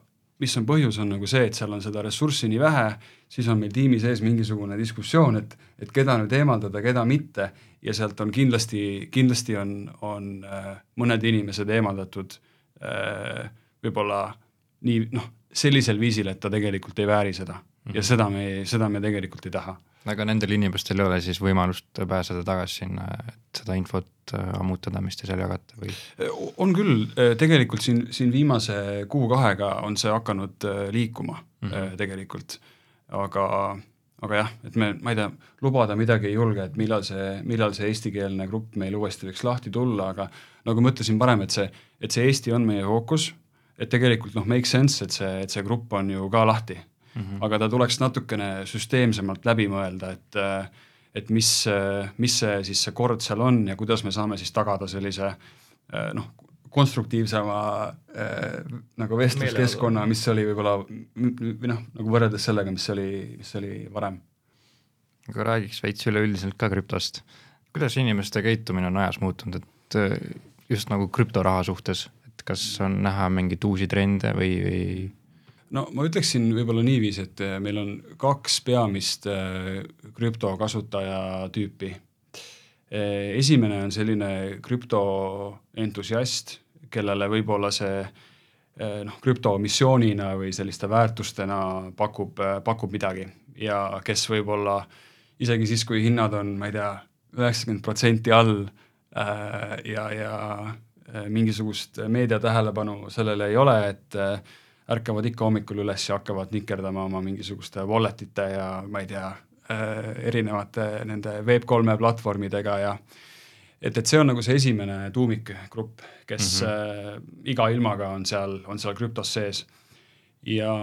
Speaker 4: mis on põhjus, on nagu see, et seal on seda ressurssi nii vähe, siis on meil tiimi sees mingisugune diskussioon, et, et keda nüüd eemaldada, keda mitte, ja sealt on kindlasti, kindlasti on, on äh, mõned inimesed eemaldatud võib-olla nii noh, sellisel viisil, et ta tegelikult ei vääri seda mm -hmm. ja seda me, seda me tegelikult ei taha.
Speaker 2: aga nendel inimestel ei ole siis võimalust pääseda tagasi sinna, et seda infot äh, ammutada, mis te seal jagate või?
Speaker 4: on küll, äh, tegelikult siin, siin viimase kuu-kahega on see hakanud äh, liikuma mm -hmm. tegelikult, aga aga jah, et me, ma ei tea, lubada midagi ei julge, et millal see, millal see eestikeelne grupp meil uuesti võiks lahti tulla, aga nagu ma ütlesin varem, et see, et see Eesti on meie fookus et tegelikult noh, make sense, et see, et see grupp on ju ka lahti mm. -hmm. aga ta tuleks natukene süsteemsemalt läbi mõelda, et et mis, mis see siis see kord seal on ja kuidas me saame siis tagada sellise noh, konstruktiivsema äh, nagu vestluskeskkonna, mis oli võib-olla või noh, nagu võrreldes sellega, mis oli, mis oli varem.
Speaker 2: aga räägiks veits üleüldiselt ka krüptost. kuidas inimeste käitumine on ajas muutunud, et just nagu krüptoraha suhtes et kas on näha mingeid uusi trende või, või?
Speaker 4: No ma ütleksin võib-olla niiviisi, et äh, meil on kaks peamist äh, krüptokasutaja tüüpi. Äh, esimene on selline krüptoentusiast, kellele võib-olla see noh, krüptomissioonina või selliste väärtustena pakub, pakub midagi ja kes võib-olla isegi siis, kui hinnad on, ma ei tea, üheksakümmend protsenti all ja, ja mingisugust meedia tähelepanu sellele ei ole, et ärkavad ikka hommikul üles ja hakkavad nikerdama oma mingisuguste wallet'ite ja ma ei tea, äh, erinevate nende Web3 platvormidega ja et, et see on nagu see esimene tuumikgrupp, kes mm -hmm. äh, iga ilmaga on seal, on seal krüptos sees. ja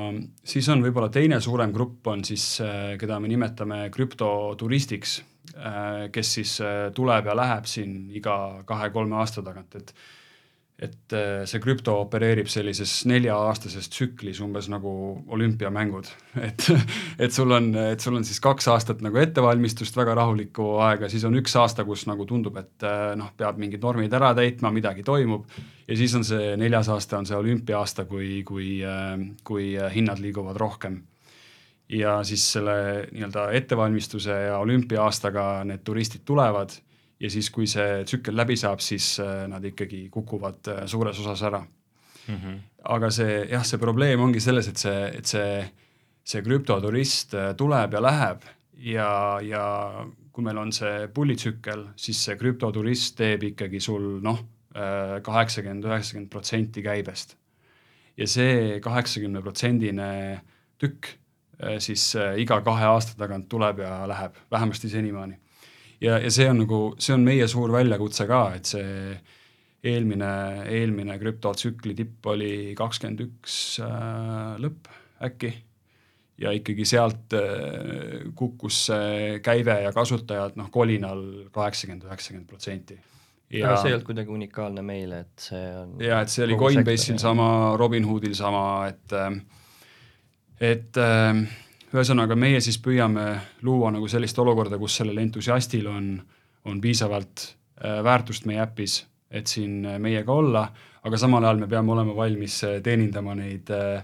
Speaker 4: siis on võib-olla teine suurem grupp on siis äh,, keda me nimetame krüptoturistiks äh,, kes siis äh, tuleb ja läheb siin iga kahe-kolme aasta tagant, et et äh, see krüpto opereerib sellises nelja-aastases tsüklis umbes nagu olümpiamängud, et, et sul on, et sul on siis kaks aastat nagu ettevalmistust, väga rahulikku aega, siis on üks aasta, kus nagu tundub, et äh, noh, peab mingid normid ära täitma, midagi toimub, ja siis on see neljas aasta, on see olümpia-aasta, kui, kui, äh, kui hinnad liiguvad rohkem. ja siis selle nii-öelda ettevalmistuse ja olümpia-aastaga need turistid tulevad ja siis, kui see tsükkel läbi saab, siis äh, nad ikkagi kukuvad äh, suures osas ära mm. -hmm. aga see jah, see probleem ongi selles, et see, et see, see krüptoturist äh, tuleb ja läheb ja, ja kui meil on see pullitsükkel, siis see krüptoturist teeb ikkagi sul noh, kaheksakümmend, üheksakümmend protsenti käibest. ja see kaheksakümne protsendine tükk siis iga kahe aasta tagant tuleb ja läheb, vähemasti senimaani ja, ja see on nagu, see on meie suur väljakutse ka, et see eelmine, eelmine krüptotsükli tipp oli kakskümmend üks äh, lõpp äkki ja ikkagi sealt äh, kukkus see käive ja kasutajad noh, kolinal kaheksakümmend, üheksakümmend protsenti.
Speaker 3: Ja, aga see ei olnud kuidagi unikaalne meile, et see on
Speaker 4: jaa, et see oli Coinbase'il sama, Robinhoodil sama, et äh, et ühesõnaga, meie siis püüame luua nagu sellist olukorda, kus sellel entusiastil on, on piisavalt äh, väärtust meie äpis, et siin äh, meiega olla, aga samal ajal me peame olema valmis äh, teenindama neid äh,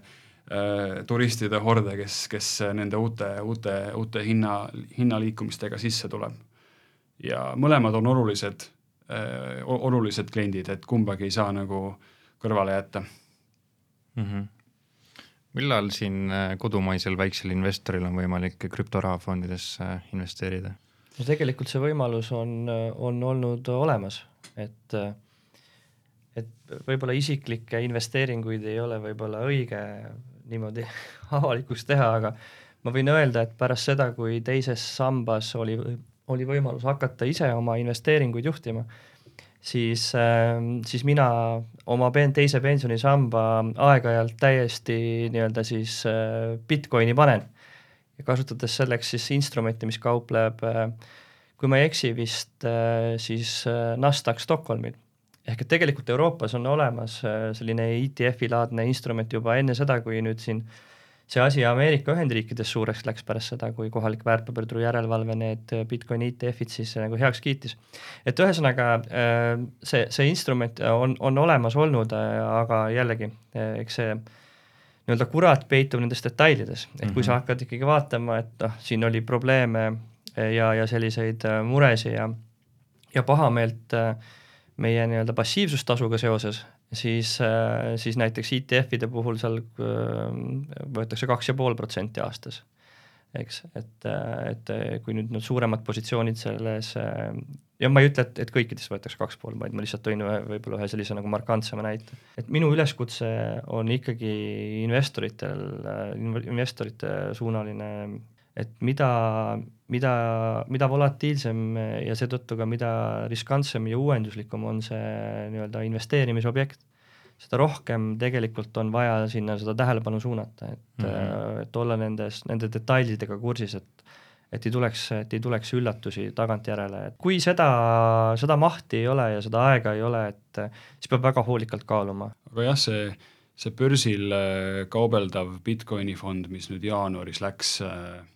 Speaker 4: turistide horde, kes, kes nende uute, uute, uute hinna, hinnaliikumistega sisse tuleb. ja mõlemad on olulised äh,, olulised kliendid, et kumbagi ei saa nagu kõrvale jätta
Speaker 2: mm. -hmm millal siin äh, kodumaisel väiksel investoril on võimalik krüptorahafondidesse äh, investeerida?
Speaker 3: no tegelikult see võimalus on, äh, on olnud olemas, et, et võib-olla isiklikke investeeringuid ei ole võib-olla õige niimoodi avalikuks teha, aga ma võin öelda, et pärast seda, kui teises sambas oli, oli võimalus hakata ise oma investeeringuid juhtima siis, ähm, siis mina oma pen-, teise pensionisamba aeg-ajalt täiesti nii-öelda siis äh, Bitcoini panen. ja kasutades selleks siis instrumenti, mis kaupleb, äh, kui ma ei eksi, vist äh, siis Nasdaq Stockholmil. ehk et tegelikult Euroopas on olemas selline ETF-i laadne instrument juba enne seda, kui nüüd siin see asi Ameerika Ühendriikides suureks läks pärast seda, kui kohalik väärtpaberituru järelevalve need Bitcoini ETF-id siis nagu heaks kiitis. et ühesõnaga äh, see, see instrument on, on olemas olnud, äh, aga jällegi, äh, eks see nii-öelda kurat peitub nendes detailides, et kui mm -hmm. sa hakkad ikkagi vaatama, et noh, siin oli probleeme ja, ja selliseid muresid ja, ja pahameelt meie nii-öelda passiivsustasuga seoses, siis, äh, siis näiteks ETF-ide puhul seal äh, võetakse kaks ja pool protsenti aastas, eks, et, äh, et kui nüüd need suuremad positsioonid selles ja ma ei ütle, et, et kõikides võetakse kaks pool, vaid ma lihtsalt tõin ühe, võib-olla ühe sellise nagu markantsema näite. et minu üleskutse on ikkagi investoritel, investorite suunaline, et mida, mida, mida volatiilsem ja seetõttu ka mida riskantsem ja uuenduslikum on see nii-öelda investeerimisobjekt, seda rohkem tegelikult on vaja sinna seda tähelepanu suunata, et mm, -hmm. et olla nendes, nende detailidega kursis, et et ei tuleks, et ei tuleks üllatusi tagantjärele, et kui seda, seda mahti ei ole ja seda aega ei ole, et siis peab väga hoolikalt kaaluma.
Speaker 4: aga jah, see, see börsil äh, kaubeldav Bitcoini fond, mis nüüd jaanuaris läks äh, Äh,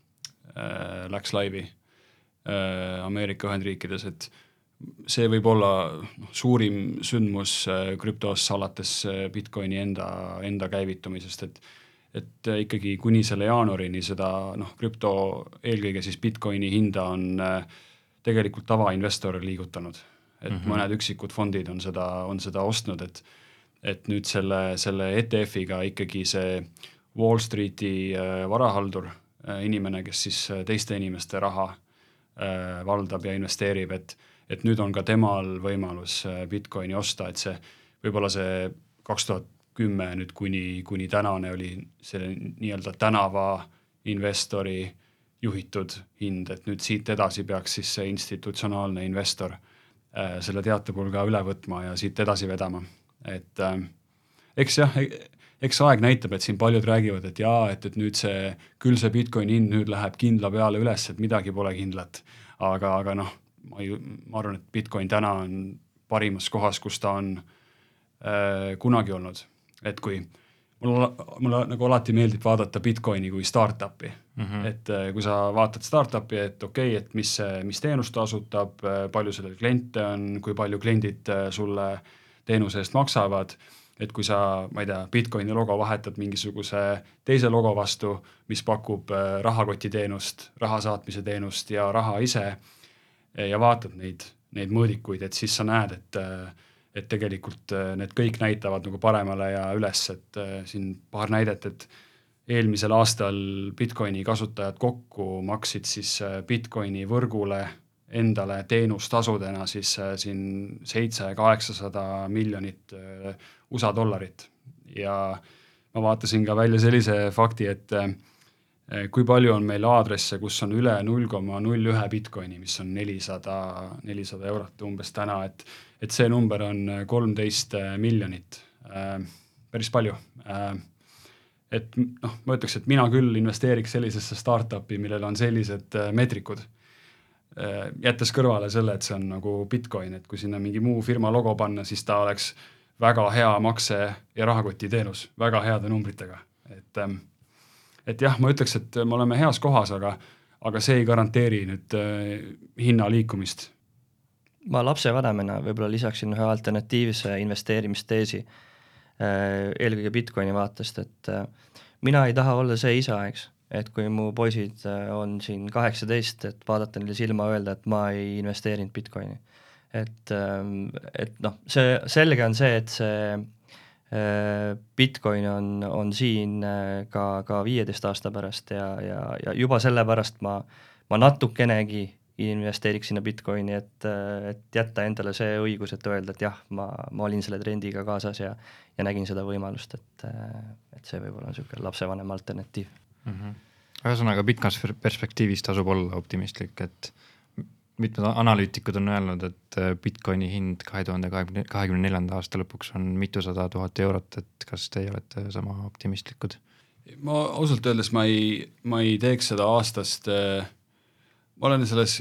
Speaker 4: läks laivi äh, Ameerika Ühendriikides, et see võib olla noh, suurim sündmus äh, krüptos alates Bitcoini enda, enda käivitumisest, et et ikkagi kuni selle jaanuarini seda noh, krüpto, eelkõige siis Bitcoini hinda on tegelikult tavainvestor liigutanud. et mm -hmm. mõned üksikud fondid on seda, on seda ostnud, et et nüüd selle, selle ETF-iga ikkagi see Wall Streeti varahaldur Äh, inimene, kes siis äh, teiste inimeste raha äh, valdab ja investeerib, et et nüüd on ka temal võimalus Bitcoini osta, et see, võib-olla see kaks tuhat kümme nüüd kuni, kuni tänane oli see nii-öelda tänava investori juhitud hind, et nüüd siit edasi peaks siis see institutsionaalne investor äh, selle teatepulga üle võtma ja siit edasi vedama, et äh, eks jah, eks aeg näitab, et siin paljud räägivad, et jaa, et, et nüüd see, küll see Bitcoini hind nüüd läheb kindla peale üles, et midagi pole kindlat. aga, aga noh, ma ju, ma arvan, et Bitcoin täna on parimas kohas, kus ta on äh, kunagi olnud. et kui mul, mulle nagu alati meeldib vaadata Bitcoini kui startup'i mm, -hmm. et äh, kui sa vaatad startup'i, et okei okay,, et mis, mis teenust ta osutab äh,, palju sellel kliente on, kui palju kliendid äh, sulle teenuse eest maksavad et kui sa, ma ei tea, Bitcoini logo vahetad mingisuguse teise logo vastu, mis pakub äh, rahakotiteenust, raha saatmise teenust ja raha ise ja vaatad neid, neid mõõdikuid, et siis sa näed, et äh, et tegelikult äh, need kõik näitavad nagu paremale ja üles, et siin paar näidet, et eelmisel aastal Bitcoini kasutajad kokku maksid siis Bitcoini võrgule endale teenustasudena siis siin seitse-kaheksasada miljonit USA dollarit. Ja ma vaatasin ka välja sellise fakti, et eh, kui palju on meil aadresse, kus on üle null koma null ühe Bitcoini, mis on nelisada, nelisada eurot umbes täna, et et see number on kolmteist miljonit. Äh,, päris palju. Äh,. et noh, ma ütleks, et mina küll investeeriks sellisesse startup'i, millel on sellised meetrikud. äh,, jättes kõrvale selle, et see on nagu Bitcoin, et kui sinna mingi muu firma logo panna, siis ta oleks äh, väga hea makse- ja rahakotiteenus, väga heade numbritega, et ähm, et jah, ma ütleks, et me oleme heas kohas, aga aga see ei garanteeri nüüd äh, hinna liikumist.
Speaker 3: ma lapsevanemana võib-olla lisaksin ühe alternatiivse investeerimisteesi äh,, eelkõige Bitcoini vaatest, et äh, mina ei taha olla see isa, eks, et kui mu poisid äh, on siin kaheksateist, et vaadata neile silma, öelda, et ma ei investeerinud Bitcoini. Et, ähm, et noh, see selge on see, et see äh, Bitcoin on, on siin äh, ka, ka viieteist aasta pärast ja, ja, ja juba sellepärast ma, ma natukenegi investeeriks sinna Bitcoini, et, et jätta endale see õigus, et öelda, et jah, ma, ma olin selle trendiga kaasas ja, ja nägin seda võimalust, et, et see võib-olla on niisugune lapsevanema alternatiiv mm.
Speaker 2: -hmm. ühesõnaga, pikas perspektiivis tasub olla optimistlik, et mitmed analüütikud on öelnud, et äh, Bitcoini hind kahe tuhande kahekümne, kahekümne neljanda aasta lõpuks on mitusada tuhat eurot, et kas teie olete sama optimistlikud?
Speaker 4: ma ausalt öeldes ma ei, ma ei teeks seda aastast äh,, ma olen selles,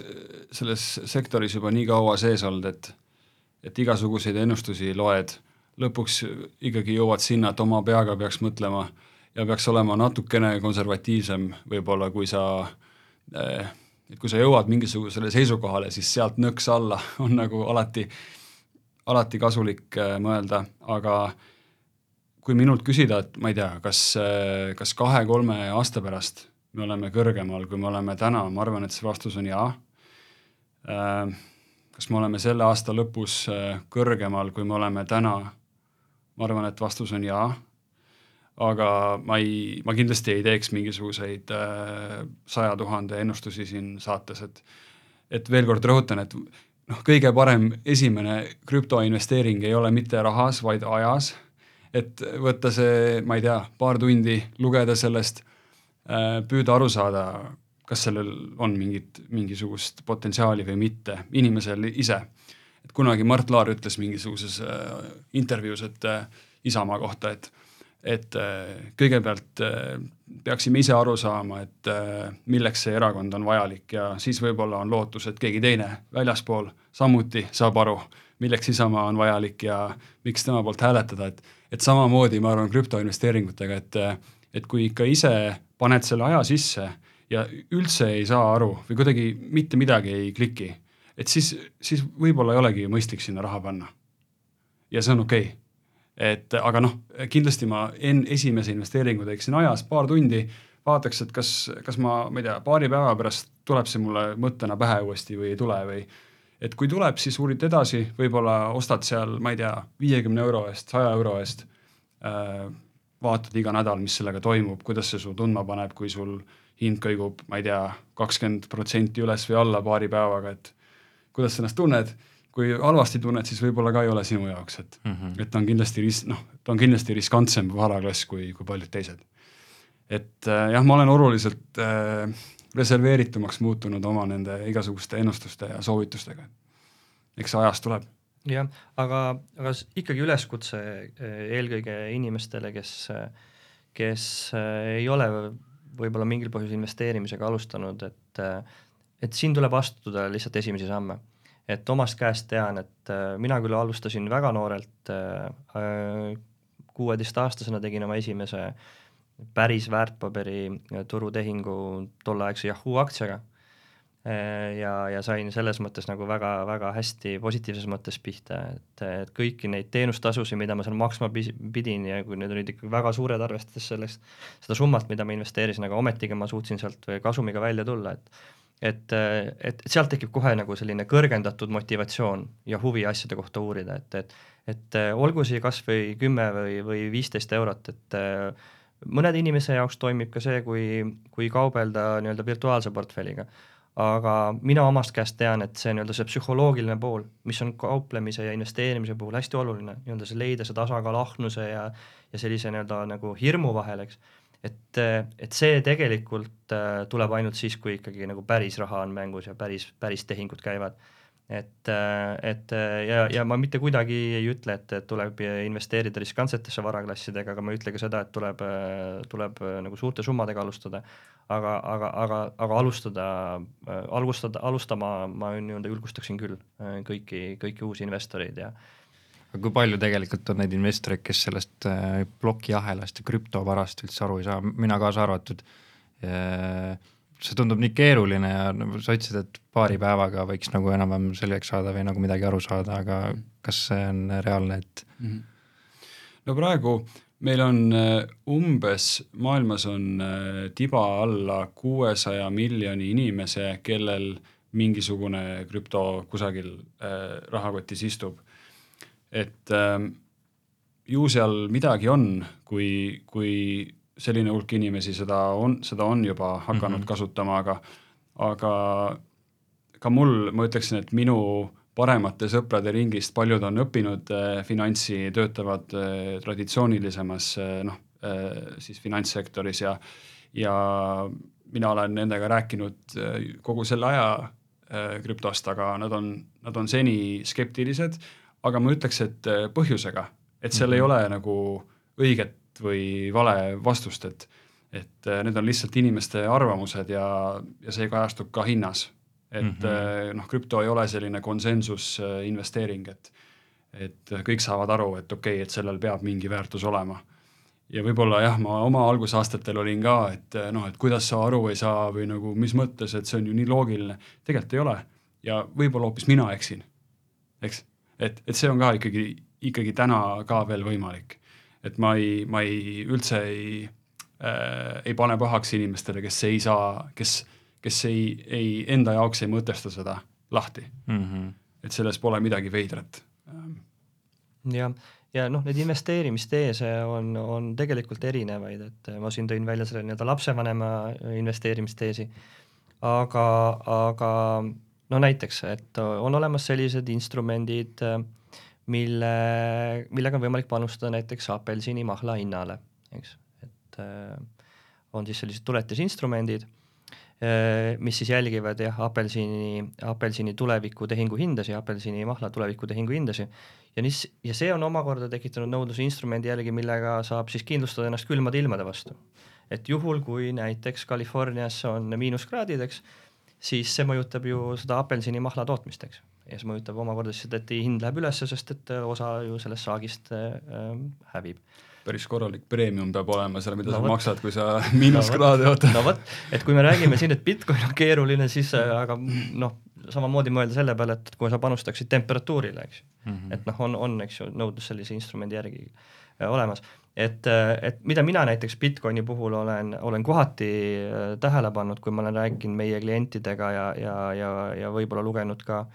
Speaker 4: selles sektoris juba nii kaua sees olnud, et et igasuguseid ennustusi loed, lõpuks ikkagi jõuad sinna, et oma peaga peaks mõtlema ja peaks olema natukene konservatiivsem võib-olla, kui sa et kui sa jõuad mingisugusele seisukohale, siis sealt nõks alla on nagu alati, alati kasulik mõelda, aga kui minult küsida, et ma ei tea, kas, kas kahe-kolme aasta pärast me oleme kõrgemal, kui me oleme täna, ma arvan, et see vastus on jaa. Äh, kas me oleme selle aasta lõpus kõrgemal, kui me oleme täna? ma arvan, et vastus on jaa. Aga ma ei, ma kindlasti ei teeks mingisuguseid äh, saja tuhande ennustusi siin saates, et et veel kord rõhutan, et noh, kõige parem esimene krüptoinvesteering ei ole mitte rahas, vaid ajas. et võtta see, ma ei tea, paar tundi, lugeda sellest Äh, püüda aru saada, kas sellel on mingit, mingisugust potentsiaali või mitte, inimesel ise. et kunagi Mart Laar ütles mingisuguses äh, intervjuus, et äh, Isamaa kohta, et et kõigepealt peaksime ise aru saama, et milleks see erakond on vajalik ja siis võib-olla on lootus, et keegi teine väljaspool samuti saab aru, milleks Isamaa on vajalik ja miks tema poolt hääletada, et et samamoodi ma arvan krüptoinvesteeringutega, et et kui ikka ise paned selle aja sisse ja üldse ei saa aru või kuidagi mitte midagi ei kliki, et siis, siis võib-olla ei olegi mõistlik sinna raha panna. ja see on okei okay. Et aga noh, kindlasti ma enne esimese investeeringu teeksin ajas paar tundi, vaataks, et kas, kas ma, ma ei tea, paari päeva pärast tuleb see mulle mõttena pähe uuesti või ei tule või et kui tuleb, siis uurid edasi, võib-olla ostad seal, ma ei tea, viiekümne euro eest, saja euro eest äh, vaatad iga nädal, mis sellega toimub, kuidas see su tundma paneb, kui sul hind kõigub, ma ei tea, kakskümmend protsenti üles või alla paari päevaga, et kuidas sa ennast tunned, kui halvasti tunned, siis võib-olla ka ei ole sinu jaoks, et mm, -hmm. et ta on kindlasti ris-, noh, ta on kindlasti riskantsem varaklass kui, kui paljud teised. et äh, jah, ma olen oluliselt äh, reserveeritumaks muutunud oma nende igasuguste ennustuste ja soovitustega. eks see ajast tuleb
Speaker 3: jah, aga, aga ikkagi üleskutse eh, eelkõige inimestele, kes, kes eh, ei ole võib-olla mingil põhjusel investeerimisega alustanud, et, et siin tuleb astuda lihtsalt esimesi samme. Et omast käest tean, et eh, mina küll alustasin väga noorelt, kuueteistaastasena tegin oma esimese päris väärtpaberi turutehingu tolleaegse Yahoo aktsiaga. Äh, ja, ja sain selles mõttes nagu väga-väga hästi positiivses mõttes pihta, et, et kõiki neid teenustasusid, mida ma seal maksma pidin ja kui need olid ikkagi väga suured, arvestades sellest, seda summat, mida ma investeerisin, aga ometigi ma suutsin sealt kasumiga välja tulla, et et, et sealt tekib kohe nagu selline kõrgendatud motivatsioon ja huvi asjade kohta uurida, et, et et olgu see kas või kümme või, või viisteist eurot, et mõnede inimese jaoks toimib ka see, kui, kui kaubelda nii-öelda virtuaalse portfelliga aga mina omast käest tean, et see nii-öelda see psühholoogiline pool, mis on kauplemise ja investeerimise puhul hästi oluline, nii-öelda see leida see tasakaal ahnuse ja, ja sellise nii-öelda nagu hirmu vahel, eks. Et, et see tegelikult äh, tuleb ainult siis, kui ikkagi nagu päris raha on mängus ja päris, päris tehingud käivad et, et ja, ja ma mitte kuidagi ei ütle, et, tuleb investeerida riskantsetesse varaklassidega, aga ma ei ütle ka seda, et tuleb, tuleb nagu suurte summadega alustada. aga, aga, aga, aga alustada, alustada, alustama ma nii-öelda julgustaksin küll kõiki, kõiki uusi investoreid ja
Speaker 2: aga kui palju tegelikult on neid investoreid, kes sellest plokiahelast ja krüptovarast üldse aru ei saa, mina kaasa arvatud see tundub nii keeruline ja nagu sa ütlesid, et paari päevaga võiks nagu enam-vähem selgeks saada või nagu midagi aru saada, aga kas see on reaalne, et mm? -hmm.
Speaker 4: no praegu meil on äh, umbes, maailmas on äh, tiba alla kuuesaja miljoni inimese, kellel mingisugune krüpto kusagil äh, rahakotis istub. Et äh, ju seal midagi on, kui, kui selline hulk inimesi seda on, seda on juba hakanud mm -hmm. kasutama, aga, aga ka mul, ma ütleksin, et minu paremate sõprade ringist paljud on õppinud äh, finantsi, töötavad äh, traditsioonilisemas äh, noh äh,, siis finantssektoris ja, ja mina olen nendega rääkinud äh, kogu selle aja äh, krüptost, aga nad on, nad on seni skeptilised, aga ma ütleks, et äh, põhjusega, et seal mm -hmm. ei mhm. ole nagu õiget või vale vastust, et et äh, need on lihtsalt inimeste arvamused ja, ja see kajastub ka hinnas. et mm -hmm. noh, krüpto ei ole selline konsensusinvesteering, et et kõik saavad aru, et okei okay,, et sellel peab mingi väärtus olema. ja võib-olla jah, ma oma algusaastatel olin ka, et noh, et kuidas sa aru ei saa või nagu mis mõttes, et see on ju nii loogiline, tegelikult ei ole. ja võib-olla hoopis mina eksin, eks, et, et see on ka ikkagi, ikkagi täna ka veel võimalik. et ma ei, ma ei, üldse ei äh,, ei pane pahaks inimestele, kes ei saa, kes, kes ei, ei, enda jaoks ei mõtesta seda lahti mm. -hmm. et selles pole midagi veidrat.
Speaker 3: jah ja noh, neid investeerimisteese on, on tegelikult erinevaid, et ma siin tõin välja selle nii-öelda lapsevanema investeerimisteesi, aga, aga no näiteks, et on olemas sellised instrumendid, mille, millega on võimalik panustada näiteks apelsinimahla hinnale, eks, et on siis sellised tuletisinstrumendid Äh, mis siis jälgivad jah, apelsini, apelsini tuleviku tehinguhindasid, apelsinimahla tuleviku tehinguhindasid ja nis-, ja see on omakorda tekitanud nõudluse instrumendi järgi, millega saab siis kindlustada ennast külmade ilmade vastu. et juhul, kui näiteks Californias on miinuskraadid, eks, siis see mõjutab ju seda apelsinimahla tootmist, eks. ja see mõjutab omakorda siis seda, et hind läheb üles, sest et osa ju sellest saagist äh, hävib
Speaker 4: päris korralik preemium peab olema seal, mida no, sa võt. maksad, kui sa miinuskraade no, võtad.
Speaker 3: no vot, et kui me räägime siin, et Bitcoin on keeruline, siis äh, aga noh, samamoodi mõelda selle peale, et kui sa panustaksid temperatuurile, eks mm -hmm., et noh, on, on, eks ju, nõudlus sellise instrumendi järgi äh, olemas. Et, äh, et mida mina näiteks Bitcoini puhul olen, olen kohati tähele pannud, kui ma olen rääkinud meie klientidega ja, ja, ja, ja võib-olla lugenud ka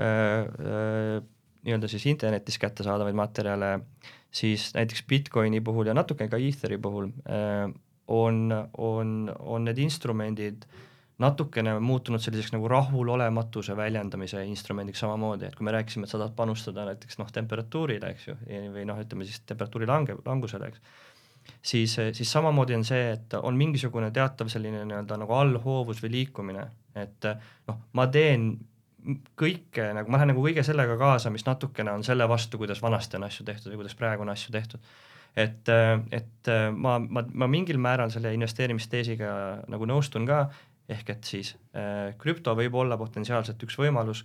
Speaker 3: äh, äh, nii-öelda siis internetis kättesaadavaid materjale äh,, siis näiteks Bitcoini puhul ja natukene ka Etheri puhul äh, on, on, on need instrumendid natukene muutunud selliseks nagu rahulolematuse väljendamise instrumendiks samamoodi, et kui me rääkisime, et sa tahad panustada näiteks noh, temperatuurile, eks ju, või noh, ütleme siis temperatuuri lange, langusele, eks, siis, siis samamoodi on see, et on mingisugune teatav selline nii-öelda nagu allhoovus või liikumine, et noh, ma teen kõike nagu, ma lähen nagu kõige sellega kaasa, mis natukene on selle vastu, kuidas vanasti on asju tehtud ja kuidas praegu on asju tehtud. et, et ma, ma, ma mingil määral selle investeerimisteesiga nagu nõustun ka, ehk et siis äh, krüpto võib olla potentsiaalselt üks võimalus,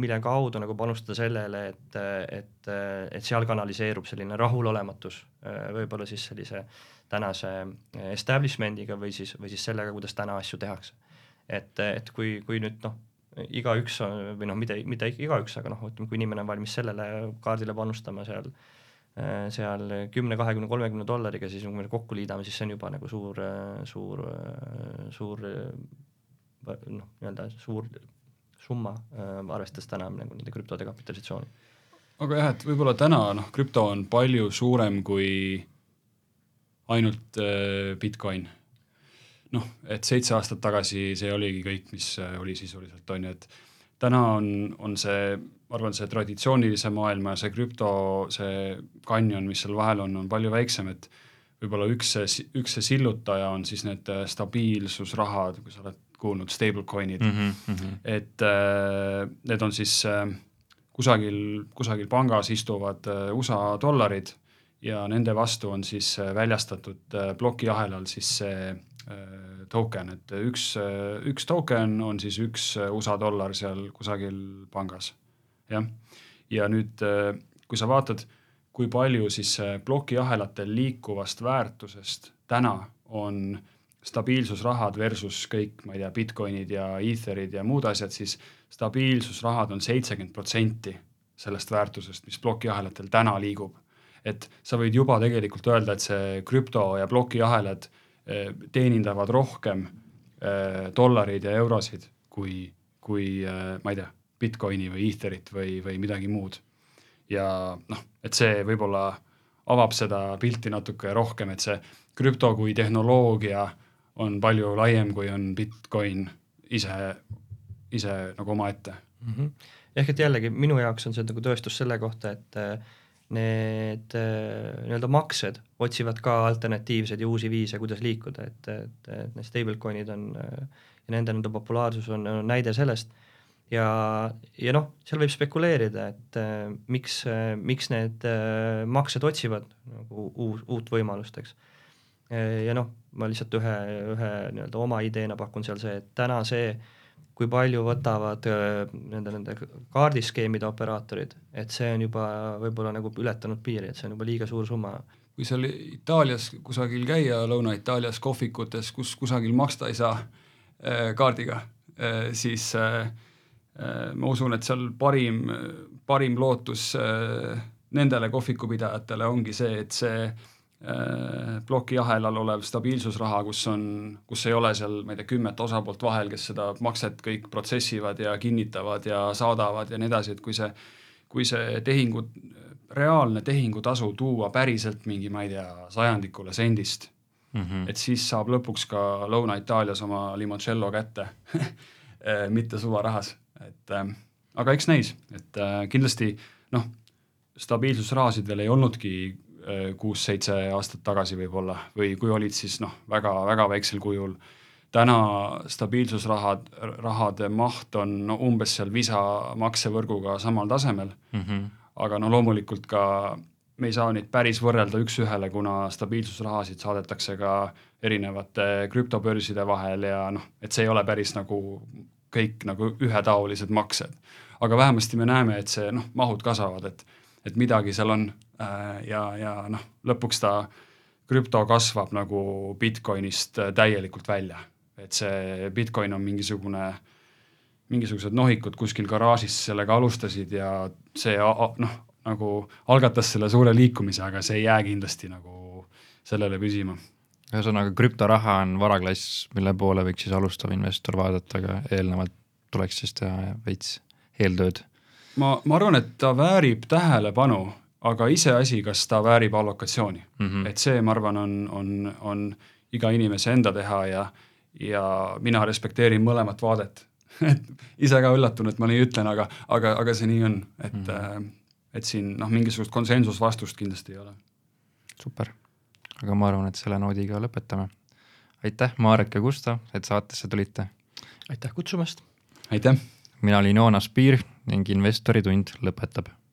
Speaker 3: mille kaudu nagu panustada sellele, et, et, et seal kanaliseerub selline rahulolematus äh, võib-olla siis sellise tänase establishment'iga või siis, või siis sellega, kuidas täna asju tehakse. et, et kui, kui nüüd noh igaüks või noh, mitte, mitte igaüks, aga noh, ütleme, kui inimene on valmis sellele kaardile panustama seal, seal kümne, kahekümne, kolmekümne dollariga, siis kui me kokku liidame, siis see on juba nagu suur, suur, suur noh, nii-öelda suur summa, arvestades täna nagu nende krüptode kapitalisatsiooni.
Speaker 4: aga jah, et võib-olla täna noh, krüpto on palju suurem kui ainult äh, Bitcoin noh, et seitse aastat tagasi see oligi kõik, mis äh, oli sisuliselt, on ju, et täna on, on see, ma arvan, see traditsioonilise maailma ja see krüpto, see kanjon, mis seal vahel on, on palju väiksem, et võib-olla üks see, üks see sillutaja on siis need äh, stabiilsusrahad, kui sa oled kuulnud, stablecoin'id mm, -hmm. et äh, need on siis äh, kusagil, kusagil pangas istuvad äh, USA dollarid ja nende vastu on siis äh, väljastatud äh, plokiahelal siis see token, et üks, üks token on siis üks USA dollar seal kusagil pangas, jah. ja nüüd, kui sa vaatad, kui palju siis plokiahelatel liikuvast väärtusest täna on stabiilsusrahad versus kõik, ma ei tea, Bitcoinid ja Etherid ja muud asjad, siis stabiilsusrahad on seitsekümmend protsenti sellest väärtusest, mis plokiahelatel täna liigub. et sa võid juba tegelikult öelda, et see krüpto ja plokiahelad teenindavad rohkem eh, dollareid ja eurosid kui, kui eh, ma ei tea, Bitcoini või Etherit või, või midagi muud. ja noh, et see võib-olla avab seda pilti natuke rohkem, et see krüpto kui tehnoloogia on palju laiem, kui on Bitcoin ise, ise nagu omaette
Speaker 3: mm. -hmm. ehk et jällegi minu jaoks on see nagu tõestus selle kohta, et need äh, nii-öelda maksed otsivad ka alternatiivseid ja uusi viise, kuidas liikuda, et, et, et need stablecoin'id on äh, ja nende nii-öelda populaarsus on, on näide sellest ja, ja noh, seal võib spekuleerida, et äh, miks miks need maksed otsivad nagu uus, uut võimalust, eks. ja noh, ma lihtsalt ühe, ühe nii-öelda oma ideena pakun seal see, et täna see äh, kui palju võtavad nende, nende kaardiskeemide operaatorid, et see on juba võib-olla nagu ületanud piiri, et see on juba liiga suur summa.
Speaker 4: kui seal Itaalias kusagil käia, Lõuna-Itaalias kohvikutes, kus kusagil maksta ei saa äh, kaardiga, siis ma usun, et seal parim, parim lootus nendele kohvikupidajatele ongi see, et see plokiahelal olev stabiilsusraha, kus on, kus ei ole seal, ma ei tea, kümmet osapoolt vahel, kes seda makset kõik protsessivad ja kinnitavad ja saadavad ja nii edasi, et kui see, kui see tehingu reaalne tehingutasu tuua päriselt mingi, ma ei tea, sajandikule sendist mm, -hmm. et siis saab lõpuks ka Lõuna-Itaalias oma limoncello kätte mitte sularahas, et äh, aga eks näis, et äh, kindlasti noh, stabiilsusrahasid veel ei olnudki äh, kuus-seitse aastat tagasi võib-olla või kui olid, siis noh, väga-väga väiksel kujul. täna stabiilsusrahad, rahade maht on no, umbes seal Visa maksevõrguga samal tasemel mm. -hmm aga no loomulikult ka me ei saa neid päris võrrelda üks-ühele, kuna stabiilsusrahasid saadetakse ka erinevate krüptobörside vahel ja noh, et see ei ole päris nagu kõik nagu ühetaolised maksed. aga vähemasti me näeme, et see noh, mahud kasvavad, et, et midagi seal on äh, ja, ja noh, lõpuks ta krüpto kasvab nagu Bitcoinist täielikult välja, et see Bitcoin on mingisugune äh, mingisugused nohikud kuskil garaažis sellega alustasid ja see noh, nagu algatas selle suure liikumise, aga see ei jää kindlasti nagu sellele püsima.
Speaker 2: ühesõnaga, krüptoraha on varaklass, mille poole võiks siis alustav investor vaadata, aga eelnevalt tuleks siis teha veits eeltööd.
Speaker 4: ma, ma arvan, et ta väärib tähelepanu, aga iseasi, kas ta väärib allokatsiooni mm. -hmm. et see, ma arvan, on, on, on iga inimese enda teha ja, ja mina respekteerin mõlemat vaadet et ise ka üllatunud, et ma nii ütlen, aga, aga, aga see nii on, et mm, -hmm. et siin noh, mingisugust konsensusvastust kindlasti ei ole.
Speaker 2: super, aga ma arvan, et selle noodiga lõpetame. aitäh, Marek ja Gustav, et saatesse tulite.
Speaker 3: aitäh kutsumast.
Speaker 4: aitäh.
Speaker 2: mina olin Joonas Piir ning Investori tund lõpetab